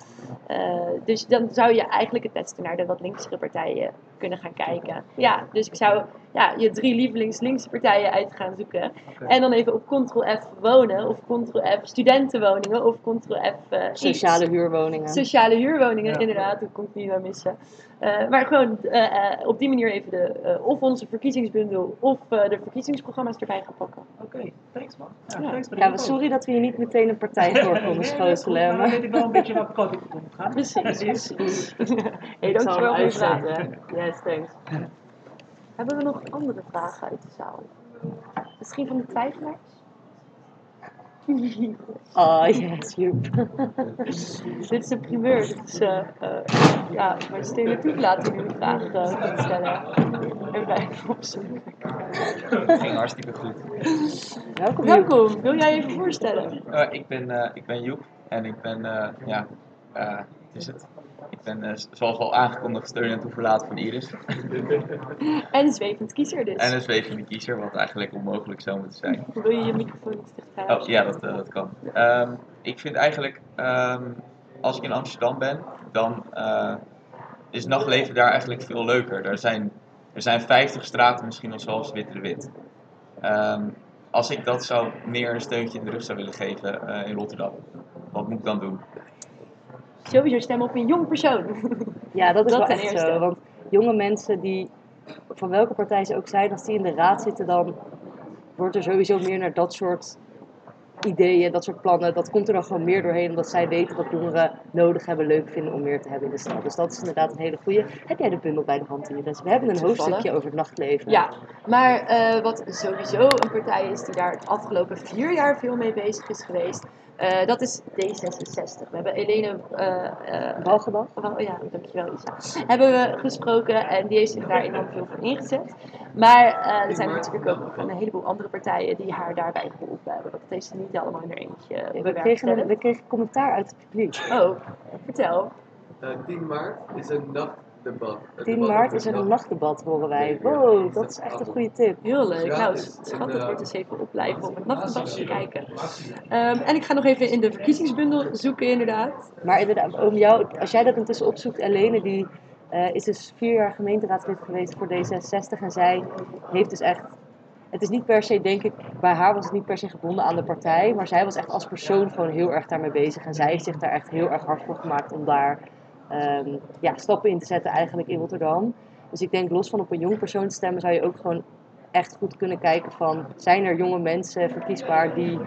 Dus dan zou je eigenlijk het beste naar de wat linkse partijen kunnen gaan kijken. Ja, dus ik zou ja, je drie lievelings linkse partijen uit gaan zoeken. En dan even op Ctrl-F wonen, of Ctrl-F studentenwoningen, of Ctrl-F eh. Sociale huurwoningen. Sociale huurwoningen, Ja. inderdaad, dat kon ik niet aan missen. Eh, maar gewoon eh, eh, op die manier even de, eh, of onze verkiezingsbundel of eh, de verkiezingsprogramma's erbij gaan pakken. Oké, thanks man. Ja, Ja. thanks voor de Ja, sorry dat we je niet meteen een partij voor konden maar. Dan weet ik wel een beetje welke kant ik moet gaan. Precies, precies. hey, dankjewel voor je vraag. Yes, thanks. Hebben we nog andere vragen uit de zaal? Misschien van de twijfelaars? Oh, yes, Joep. Dit is een primeur, dit is uh, uh, ja, mijn stenen toelaten die u graag uh, stellen. En wij opzoeken. Het ging hartstikke goed. Welkom, Joep. Welkom, wil jij even voorstellen? Eh, ik, ben, eh, ik ben Joep en ik ben, eh, ja, eh, is het? Ik ben, eh, zoals al aangekondigd, steun en toeverlaat van Iris. En zwevend kiezer dus. En een zwevende kiezer, wat eigenlijk onmogelijk zou moeten zijn. Wil je je microfoon iets dichter Oh ja, dat, eh, dat kan. Ehm, ik vind eigenlijk, ehm, als ik in Amsterdam ben, dan eh, is nachtleven daar eigenlijk veel leuker. Er zijn, er zijn 50 straten, misschien nog zoals Witte de Wit. Ehm, als ik dat zou meer een steuntje in de rug zou willen geven in Rotterdam, wat moet ik dan doen? Sowieso stemmen op een jong persoon. Ja, dat is Dat wel echt eerste. zo. Want jonge mensen die, van welke partij ze ook zijn, als die in de raad zitten, dan wordt er sowieso meer naar dat soort ideeën, dat soort plannen. Dat komt er dan gewoon meer doorheen, omdat zij weten dat jongeren nodig hebben, leuk vinden om meer te hebben in de stad. Dus dat is inderdaad een hele goede. Heb jij de bundel bij de hand? Dus we hebben een hoofdstukje over het nachtleven. Ja, maar eh, wat sowieso een partij is die daar het afgelopen vier jaar veel mee bezig is geweest, eh, dat is D66. We hebben Elene uh, uh? Oh ja, dankjewel Isa. Hebben we gesproken en die heeft zich daar enorm veel voor ingezet. Maar uh, er zijn natuurlijk ook nog een heleboel andere partijen die haar daarbij geholpen hebben. Dat heeft ze niet allemaal in haar eentje we, kregen, we kregen commentaar uit het publiek. Oh, vertel. Uh, 10 maart is een nachtdebat. Het 10 debat maart is een nacht- nachtdebat, horen wij. Wow, is dat is echt een goede tip. Heel leuk. Ja, nou, dus schat, eh, wordt eens even opblijven om het nachtdebat te kijken. Ehm, en ik ga nog even in de verkiezingsbundel zoeken inderdaad. Maar inderdaad, om jou, als jij dat intussen opzoekt, Helene die eh, is dus vier jaar gemeenteraadslid geweest voor D66 en zij heeft dus echt, het is niet per se denk ik, bij haar was het niet per se gebonden aan de partij, maar zij was echt als persoon gewoon heel erg daarmee bezig en zij heeft zich daar echt heel erg hard voor gemaakt om daar ehm, ja, stappen in te zetten eigenlijk in Rotterdam. Dus ik denk los van op een jong persoon te stemmen zou je ook gewoon echt goed kunnen kijken van zijn er jonge mensen verkiesbaar die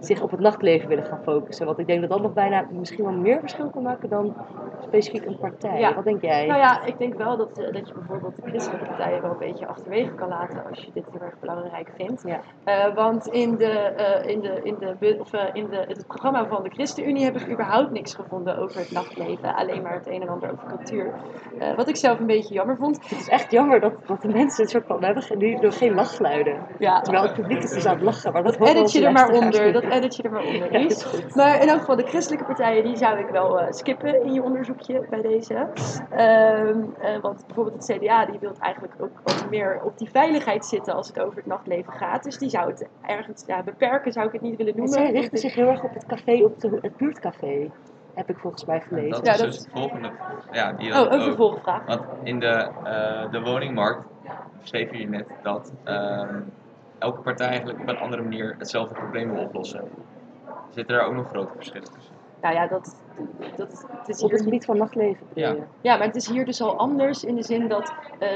zich op het nachtleven willen gaan focussen. Want ik denk dat dat nog bijna misschien wel meer verschil kan maken dan specifiek een partij. Ja. Wat denk jij? Nou ja, ik denk wel dat, eh, dat je bijvoorbeeld de christelijke partijen wel een beetje achterwege kan laten als je dit heel erg belangrijk vindt. Ja. Eh, want in, de, eh, in, de, in, de, of, eh, in de, het programma van de ChristenUnie heb ik überhaupt niks gevonden over het nachtleven. Alleen maar het een en ander over cultuur. Eh, wat ik zelf een beetje jammer vond. Het is echt jammer dat, dat de mensen een soort van, hebben nu nog geen lachgeluiden. Ja, Terwijl het publiek is dus aan het lachen. Maar dat, dat edit je er maar onder. Dat edit je er maar onder. Ja, Lies. is goed. Maar in elk geval, de christelijke partijen, die zou ik wel eh, skippen in je onderzoekje bij deze. Ehm, eh, want bijvoorbeeld het CDA, die wil eigenlijk ook wat meer op die veiligheid zitten als het over het nachtleven gaat. Dus die zou het ergens ja, beperken, zou ik het niet willen En noemen. zij richten zich heel erg op het café, op de, het buurtcafé. Heb ik volgens mij gelezen. Dat Ja, is dat- dus het volgende. Ja, die Oh, een vervolgvraag. Want in de, eh, de woningmarkt schreef je net dat ehm, elke partij eigenlijk op een andere manier hetzelfde probleem wil oplossen. Zitten daar ook nog grote verschillen tussen? Nou ja, dat, dat, is- het is Op het gebied van nachtleven. Ja. Ja, maar het is hier dus al anders in de zin dat eh,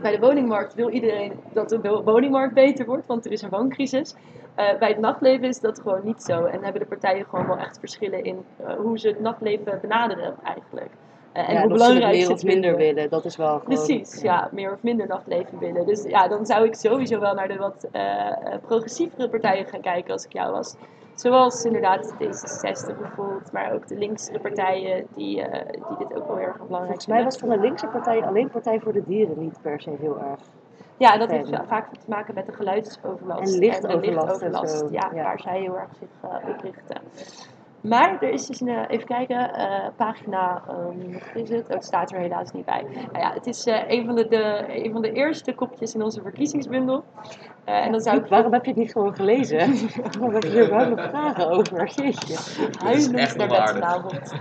bij de woningmarkt wil iedereen dat de wo- woningmarkt beter wordt, want er is een wooncrisis. Eh, bij het nachtleven is dat gewoon niet zo en hebben de partijen gewoon wel echt verschillen in eh, hoe ze het nachtleven benaderen eigenlijk. En Ja, hoe belangrijk meer of minder willen. Dat is wel gewoon... Precies, ja, meer of minder nachtleven willen. Dus ja, dan zou ik sowieso wel naar de wat eh, eh, progressievere partijen gaan kijken als ik jou was. Zoals inderdaad D66 bijvoorbeeld, maar ook de linkse partijen die, eh, die dit ook wel heel erg belangrijk Volgens mij was van de linkse partij alleen Partij voor de Dieren niet per se heel erg. Ja, en dat heeft va- vaak te maken met de geluidsoverlast. En lichtoverlast en zo, Ja, ja. waar zij heel erg zich eh, op richten. Maar er is dus een, eh, even kijken, eh, pagina, ehm, wat is het? Oh, het staat er helaas niet bij. Nou ja, het is eh, een, van de, de, een van de eerste kopjes in onze verkiezingsbundel. En dan zou ik... Waarom heb je het niet gewoon gelezen? Waarom heb je wel nog vragen over? Jeetje. Huilend naar bed vanavond.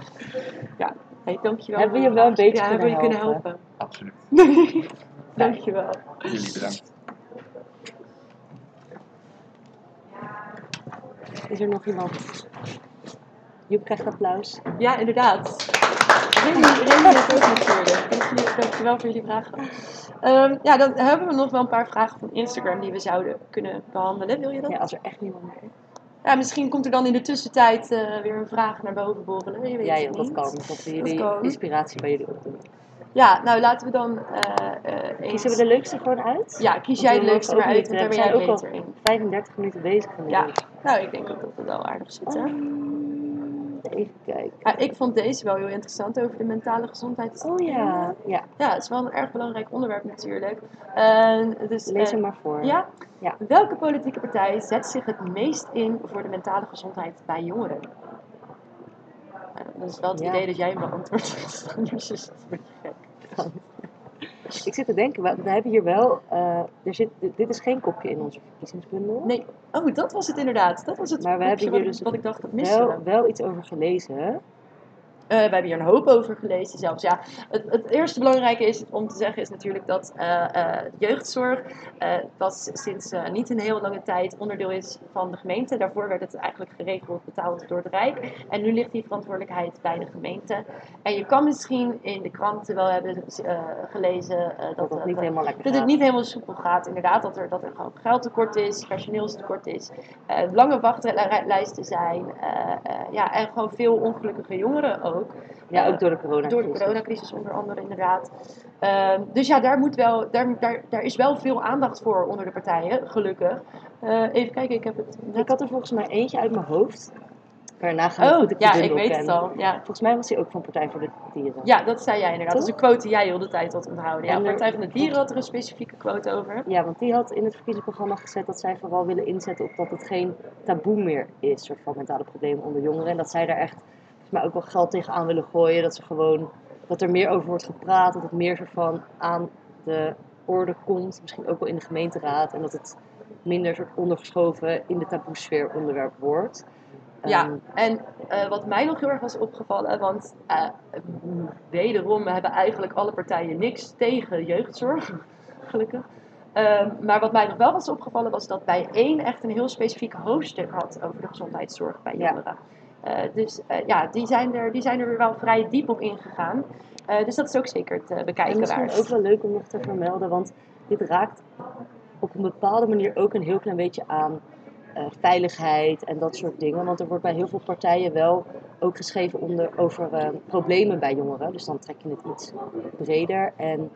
Ja, hey, dankjewel. Hebben we je wel een beetje kunnen, helpen. kunnen helpen? Absoluut. dankjewel. Jullie bedankt. Is er nog iemand? Joep krijgt applaus. Ja, inderdaad. Remy, is ook natuurlijk. Dank jullie- Dankjewel voor jullie vragen. Ehm, ja, dan hebben we nog wel een paar vragen van Instagram die we zouden kunnen behandelen. Wil je dat? Ja, Ja, als er echt niemand meer is. misschien komt er dan in de tussentijd eh, weer een vraag naar boven borrelen. Je weet Ja, joh, dat kan. Dat we jullie kan. inspiratie bij jullie opdoen. Ja, nou laten we dan eh eh eens... Kiezen we de leukste gewoon uit? Ja, kies jij het leukste maar uit, want daar ben we jij beter in. 35 minuten bezig Ja. inmiddels. Nou, ik denk ook dat we wel aardig zitten. Ja, ik vond deze wel heel interessant over de mentale gezondheid. Oh ja, ja. Ja, het is wel een erg belangrijk onderwerp natuurlijk. Dus, Lees eh, hem maar voor. Ja? Ja. Welke politieke partij zet zich het meest in voor de mentale gezondheid bij jongeren? Nou, dat is wel het Ja. idee dat jij hem beantwoordt. Anders is het een beetje gek. Ik zit te denken, we, we hebben hier wel, eh, er zit, dit is geen kopje in onze verkiezingsbundel. Nee, oh, dat was het inderdaad. Dat was het Maar we hebben hier dus wat ik dacht, dat wel, we. wel iets over gelezen. Eh, we hebben hier een hoop over gelezen zelfs. Ja, het, het eerste belangrijke is om te zeggen is natuurlijk dat eh, eh, jeugdzorg, dat sinds niet een heel lange tijd onderdeel is van de gemeente. Daarvoor werd het eigenlijk geregeld betaald door het Rijk. En nu ligt die verantwoordelijkheid bij de gemeente. En je kan misschien in de kranten wel hebben gelezen Dat dat, eh, niet helemaal lekker dat het niet helemaal soepel gaat, inderdaad. Dat er, dat er gewoon geldtekort is, personeelstekort is, lange wachtlijsten zijn. ja, en gewoon veel ongelukkige jongeren ook. Ja, Eh, ook door de corona. door de coronacrisis onder andere, inderdaad. Ehm, dus ja, daar, moet wel, daar, daar, daar is wel veel aandacht voor onder de partijen, gelukkig. Eh, even kijken, ik heb het net... Ik had er volgens mij eentje uit mijn hoofd. Daarna gaan we Oh, ja, ik weet het al. Ja. Volgens mij was hij ook van Partij voor de Dieren. ja, dat zei jij inderdaad. Dat is een quote die jij heel de tijd had onthouden. Ja, er- Partij van de Dieren had er een specifieke quote over. Ja, want die had in het verkiezingsprogramma gezet dat zij vooral willen inzetten op dat het geen taboe meer is, soort van mentale problemen onder jongeren. En dat zij daar echt mij ook wel geld tegenaan willen gooien. Dat ze gewoon, dat er meer over wordt gepraat, dat het meer soort van aan de orde komt. Misschien ook wel in de gemeenteraad. En dat het minder soort ondergeschoven in de taboesfeer onderwerp wordt. Ja, Ehm, en eh, wat mij nog heel erg was opgevallen, want eh, wederom hebben eigenlijk alle partijen niks tegen jeugdzorg, gelukkig. Ehm, maar wat mij nog wel was opgevallen was dat bij één echt een heel specifiek hoofdstuk had over de gezondheidszorg bij jongeren. Dus eh, ja, die zijn, er, die zijn er wel vrij diep op ingegaan. Eh, dus dat is ook zeker te En bekijken misschien waard. ook wel leuk om nog te vermelden, want dit raakt op een bepaalde manier ook een heel klein beetje aan eh, veiligheid en dat soort dingen. Want er wordt bij heel veel partijen wel ook geschreven onder, over eh, problemen bij jongeren. Dus dan trek je het iets breder. En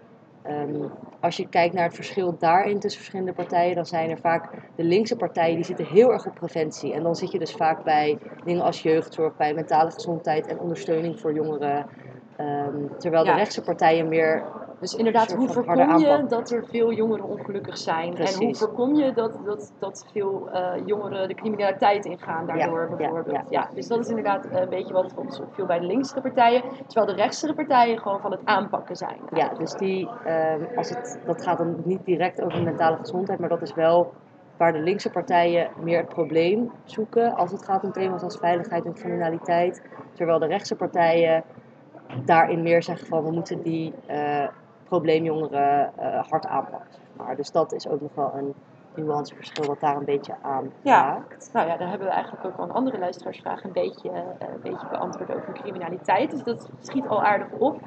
ehm, als je kijkt naar het verschil daarin tussen verschillende partijen, dan zijn er vaak de linkse partijen die zitten heel erg op preventie. En dan zit je dus vaak bij dingen als jeugdzorg, bij mentale gezondheid en ondersteuning voor jongeren. Ehm, terwijl Ja. de rechtse partijen meer Dus inderdaad, hoe voorkom je dat er veel jongeren ongelukkig zijn? En hoe voorkom je dat, dat, dat veel eh, jongeren de criminaliteit ingaan daardoor Ja, bijvoorbeeld? ja. Ja, dus dat is inderdaad eh, een beetje wat ons opviel bij de linkse partijen. Terwijl de rechtse partijen gewoon van het aanpakken zijn. Ja, dus die, ehm, als het, dat gaat dan niet direct over mentale gezondheid, maar dat is wel waar de linkse partijen meer het probleem zoeken als het gaat om thema's als veiligheid en criminaliteit. Terwijl de rechtse partijen daarin meer zeggen van we moeten die eh, probleemjongeren eh, hard aanpakken. Zeg maar. Dus dat is ook nog wel een nuanceverschil wat daar een beetje aan Ja. raakt. Nou ja, daar hebben we eigenlijk ook al een andere luisteraarsvraag een beetje, eh, een beetje beantwoord over criminaliteit. Dus dat schiet al aardig op.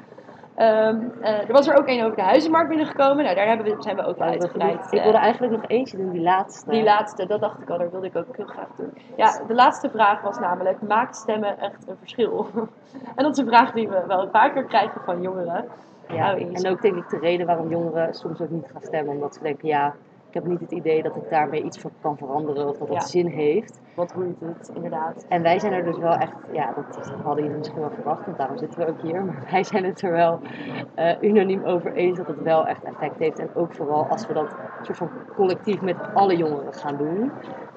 Ehm, eh, er was er ook één over de huizenmarkt binnengekomen. Nou, daar hebben we, zijn we ook wel uitgebreid. Ik wilde eigenlijk nog eentje doen, die laatste. Die laatste, dat dacht ik al, dat wilde ik ook heel graag doen. Ja, de laatste vraag was namelijk, maakt stemmen echt een verschil? en dat is een vraag die we wel vaker krijgen van jongeren. Ja, Nou, en ook denk ik de reden waarom jongeren soms ook niet gaan stemmen. Omdat ze denken, ja, ik heb niet het idee dat ik daarmee iets voor kan veranderen of dat dat Ja. zin heeft. Wat roeit het, inderdaad. En wij zijn er dus wel echt, ja, dat hadden jullie misschien wel verwacht, want daarom zitten we ook hier. Maar wij zijn het er wel eh, unaniem over eens dat het wel echt effect heeft. En ook vooral als we dat soort van collectief met alle jongeren gaan doen.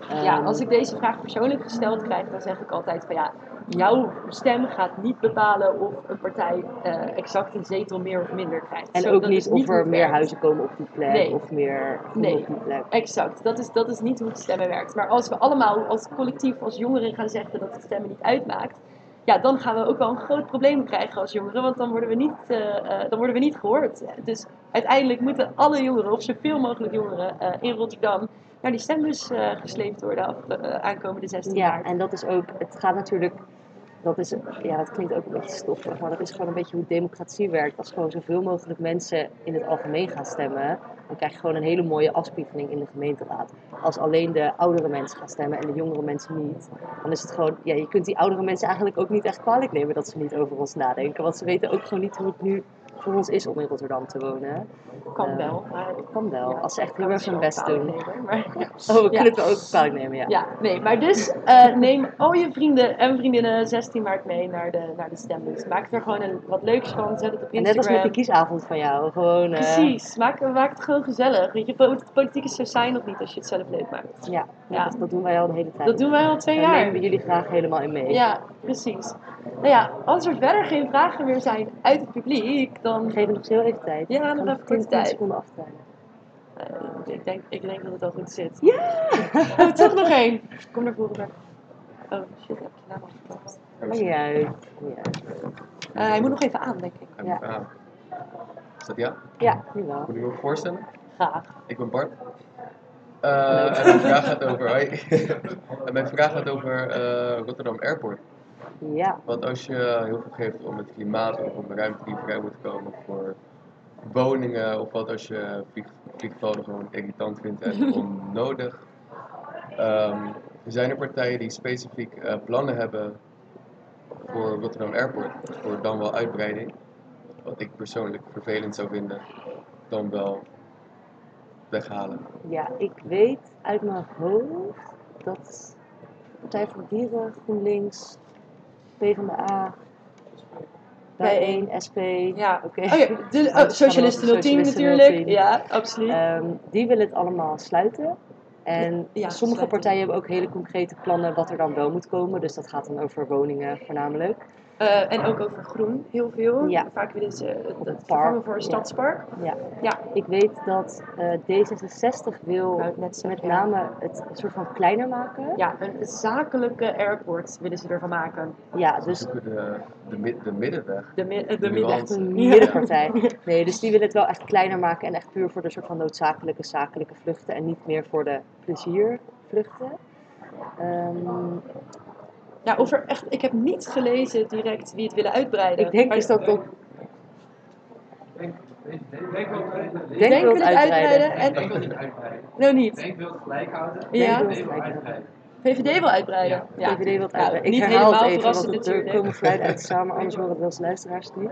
Ja, Ehm, als ik deze vraag persoonlijk gesteld krijg, dan zeg ik altijd van ja, jouw stem gaat niet bepalen of een partij eh, exact een zetel meer of minder krijgt. En Zo, ook niet of er meer werkt. huizen komen op die plek Nee. of meer Nee. op die plek. Exact, dat is, dat is niet hoe het stemmen werkt. Maar als we allemaal als collectief, als jongeren gaan zeggen dat het stemmen niet uitmaakt, ja, dan gaan we ook wel een groot probleem krijgen als jongeren, want dan worden we niet, eh, eh, dan worden we niet gehoord. Dus uiteindelijk moeten alle jongeren, of zoveel mogelijk jongeren in Rotterdam, naar die stembus eh, gesleept worden af, eh, aankomende 16 Ja, maart. en dat is ook, het gaat natuurlijk, dat is, ja, dat klinkt ook een beetje stoffig, maar dat is gewoon een beetje hoe democratie werkt. Als gewoon zoveel mogelijk mensen in het algemeen gaan stemmen, dan krijg je gewoon een hele mooie afspiegeling in de gemeenteraad. Als alleen de oudere mensen gaan stemmen en de jongere mensen niet, dan is het gewoon, ja, je kunt die oudere mensen eigenlijk ook niet echt kwalijk nemen dat ze niet over ons nadenken. Want ze weten ook gewoon niet hoe het nu voor ons is om in Rotterdam te wonen. Kan Eh, wel, maar Kan wel, Ja, als ze echt heel erg hun best doen. nemen, maar- Oh, we kunnen het wel ook kwalijk nemen, ja. Ja, nee, maar dus eh, neem al je vrienden en vriendinnen 16 maart mee naar de, naar de stembus. Maak er gewoon een, wat leuks van, zet het op En net als met Instagram. die kiesavond van jou, gewoon... eh, Precies, maak, maak het gewoon gezellig. Weet je, po- politiek is zo saai nog niet als je het zelf leuk maakt. Ja, Ja. Dat, dat doen wij al de hele tijd. Dat doen wij al twee Daar jaar. nemen we jullie graag helemaal in mee. Ja, precies. Nou ja, als er verder geen vragen meer zijn uit het publiek, dan... We geven nog heel even tijd. Ja, nog even 10 korte tijd. seconden aftellen. eh, ik, denk, ik denk dat het al goed zit. Ja! Oh, toch nog één. Kom naar voren. maar. Oh shit, heb ik je naam al verklapt. Maakt niet uit. Eh, hij moet nog even aan, denk ik. Ja. aan. Is dat ja? Ja, nu wel. Moet ik me voorstellen? Graag. Ik ben Bart. Eh, en mijn vraag gaat over. En mijn vraag gaat over eh, Rotterdam Airport. Ja. Want als je heel veel geeft om het klimaat of om de ruimte die vrij moet komen voor woningen, of wat als je vlieg, vliegvelden gewoon irritant vindt en onnodig. Ehm, zijn er partijen die specifiek eh, plannen hebben voor Rotterdam Airport, voor dan wel uitbreiding? Wat ik persoonlijk vervelend zou vinden, dan wel weghalen. ja, ik weet uit mijn hoofd dat Partij voor Dieren, GroenLinks, PvdA, Bijeen, SP, Ja. oké. Oh ja, de, oh, Socialisten 010 Socialisten natuurlijk. 010. Ja, absoluut. Ehm, die willen het allemaal sluiten. En Ja, sommige sluiten. partijen hebben ook hele concrete plannen wat er dan wel moet komen. Dus dat gaat dan over woningen voornamelijk. Eh, en ook over groen, heel veel. Ja. Vaak willen ze het, het vervangen voor een stadspark. Ja. Ja. Ik weet dat eh, D66 wil net met ja. name het een soort van kleiner maken. Ja, een zakelijke airport willen ze ervan maken. Ja, dus de, de, de middenweg. De, mi- de Ja. middenpartij. Nee, dus die willen het wel echt kleiner maken en echt puur voor de soort van noodzakelijke zakelijke vluchten en niet meer voor de pleziervluchten. Ehm, Ja, of er echt, ik heb niet gelezen direct wie het willen uitbreiden. ik denk Maar- dus dat dat Denk, denk, denk wil het het uitbreiden en... Denk wil niet uitbreiden. Nou niet. Denk wil het gelijk houden. Ja. Denk wil het uitbreiden. VVD wil uitbreiden. Ja. VVD wil het Nou, uitbreiden. niet ik herhaal het helemaal even, want het, er komen uit maar anders horen het wel eens luisteraars het niet.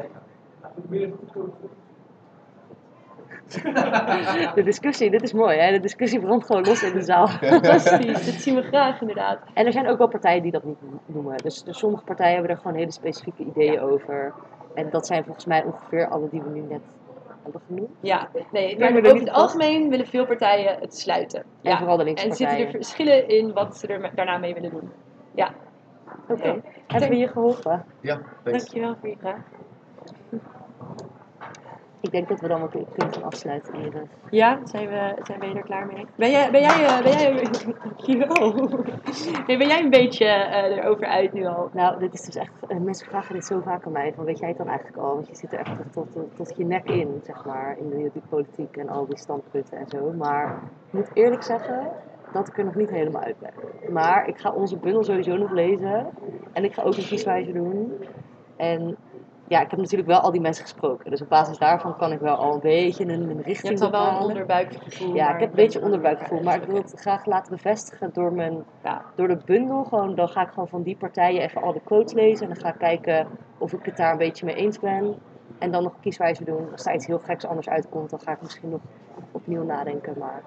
De discussie, dit is mooi hè, de discussie brandt gewoon los in de zaal. Fantastisch, dat zien we graag inderdaad. En er zijn ook wel partijen die dat niet noemen. Dus, dus sommige partijen hebben er gewoon hele specifieke ideeën over. En dat zijn volgens mij ongeveer alle die we nu net hebben genoemd. Ja, nee, maar er over het algemeen willen veel partijen het sluiten. En Ja. vooral de linkse En zitten er verschillen in wat ze er daarna mee willen doen. Ja, Oké, hebben we je geholpen? Ja, thanks. dankjewel voor je vraag. Ik denk dat we dan kun- kunnen gaan afsluiten, Iris. Ja, zijn we, zijn we er klaar mee? Ben jij, ben jij, eh, ben jij, dankjewel. Nee, ben jij een beetje eh, erover uit nu al? Nou, dit is dus echt, eh, mensen vragen dit zo vaak aan mij, van weet jij het dan eigenlijk al? Want je zit er echt tot, tot, je nek in, zeg maar, in die, die politiek en al die standpunten en zo. Maar ik moet eerlijk zeggen dat ik er nog niet helemaal uit ben. Maar ik ga onze bundel sowieso nog lezen en ik ga ook een kieswijze doen. En ja, ik heb natuurlijk wel al die mensen gesproken, dus op basis daarvan kan ik wel al een beetje een, een Je richting hebt al wel een onderbuikgevoel. Ja, ik heb een beetje onderbuikgevoel, maar ik wil het graag laten bevestigen door, mijn, Ja. door de bundel. Gewoon, dan ga ik gewoon van die partijen even al de quotes lezen en dan ga ik kijken of ik het daar een beetje mee eens ben. En dan nog kieswijze doen. Als daar iets heel geks anders uitkomt, dan ga ik misschien nog opnieuw nadenken, maar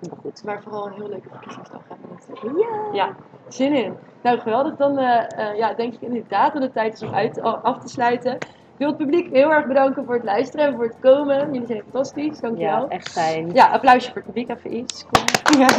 komt goed. Maar vooral een heel leuke verkiezingsdag hebben natuurlijk. Ja! Ja, zin in. Nou, geweldig. Dan eh, eh, ja, denk ik inderdaad dat het tijd is om uit, af te sluiten. Wil het publiek heel erg bedanken voor het luisteren en voor het komen. Jullie zijn fantastisch, Ja, dankjewel. echt fijn. Ja, applausje voor het publiek even iets. Kom. Ja.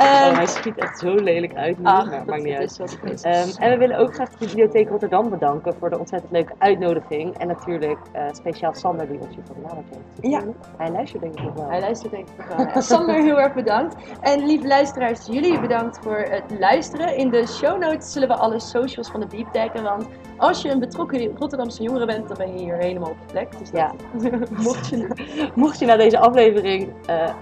Oh, Ehm, hij schiet echt zo lelijk uit nu, ach, maar maakt niet uit. Ehm, en we willen ook graag de Bibliotheek Rotterdam bedanken voor de ontzettend leuke uitnodiging. En natuurlijk eh, speciaal Sander die ons hiervoor benaderd heeft. Ja. Hij luistert denk ik nog wel. Hij luistert denk ik nog wel. Ja, Sander, heel erg bedankt. En lieve luisteraars, jullie bedankt voor het luisteren. In de show notes zullen we alle socials van de Beep taggen. Want als je een betrokken Rotterdamse jongere bent, dan ben je hier helemaal op je plek. Dus dat, Ja. mocht je Mocht je na deze aflevering, eh,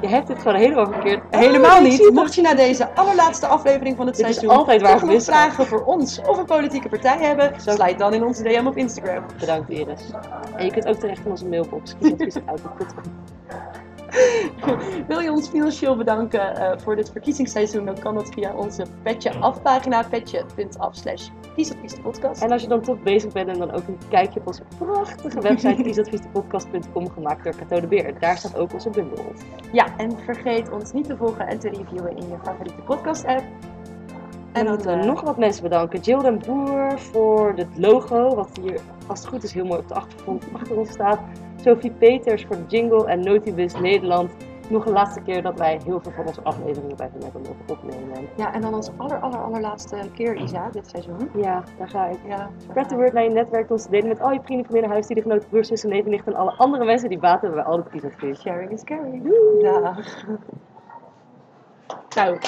je hebt het gewoon helemaal verkeerd. Helemaal Oh, zie niet. Mocht je na deze allerlaatste aflevering van het Dit is seizoen altijd waar toch we vragen voor ons of een politieke partij hebben, sluit dan in onze DM op Instagram. Bedankt Iris. En je kunt ook terecht in onze mailbox. Wil je ons financieel bedanken eh, voor dit verkiezingsseizoen, dan kan dat via onze Petje Af pagina, petje.af slash kiesadviesdepodcast. En als je dan toch bezig bent en dan ook een kijkje op onze prachtige website kiesadviesdepodcast.com gemaakt door Cato de Beer. Daar staat ook onze bundel op. Ja, en vergeet ons niet te volgen en te reviewen in je favoriete podcast app. En dan moeten we nog wat mensen bedanken. Jill den Boer voor het logo, wat hier als het goed is heel mooi op de achtergrond achter ons staat. Sophie Peters voor de jingle en Notibus Nederland. Nog een laatste keer dat wij heel veel van onze afleveringen bij hebben mogen opnemen. Ja, en dan als aller, aller, allerlaatste keer, Isa, dit seizoen. Ja, daar ga ik. Ja, Spread the word naar je netwerk om te delen met al je vrienden, vriendinnen, huisdieren, broers, zussen, neven, nichten en alle andere mensen die baat hebben bij al het. Sharing is caring. Dag. Nou,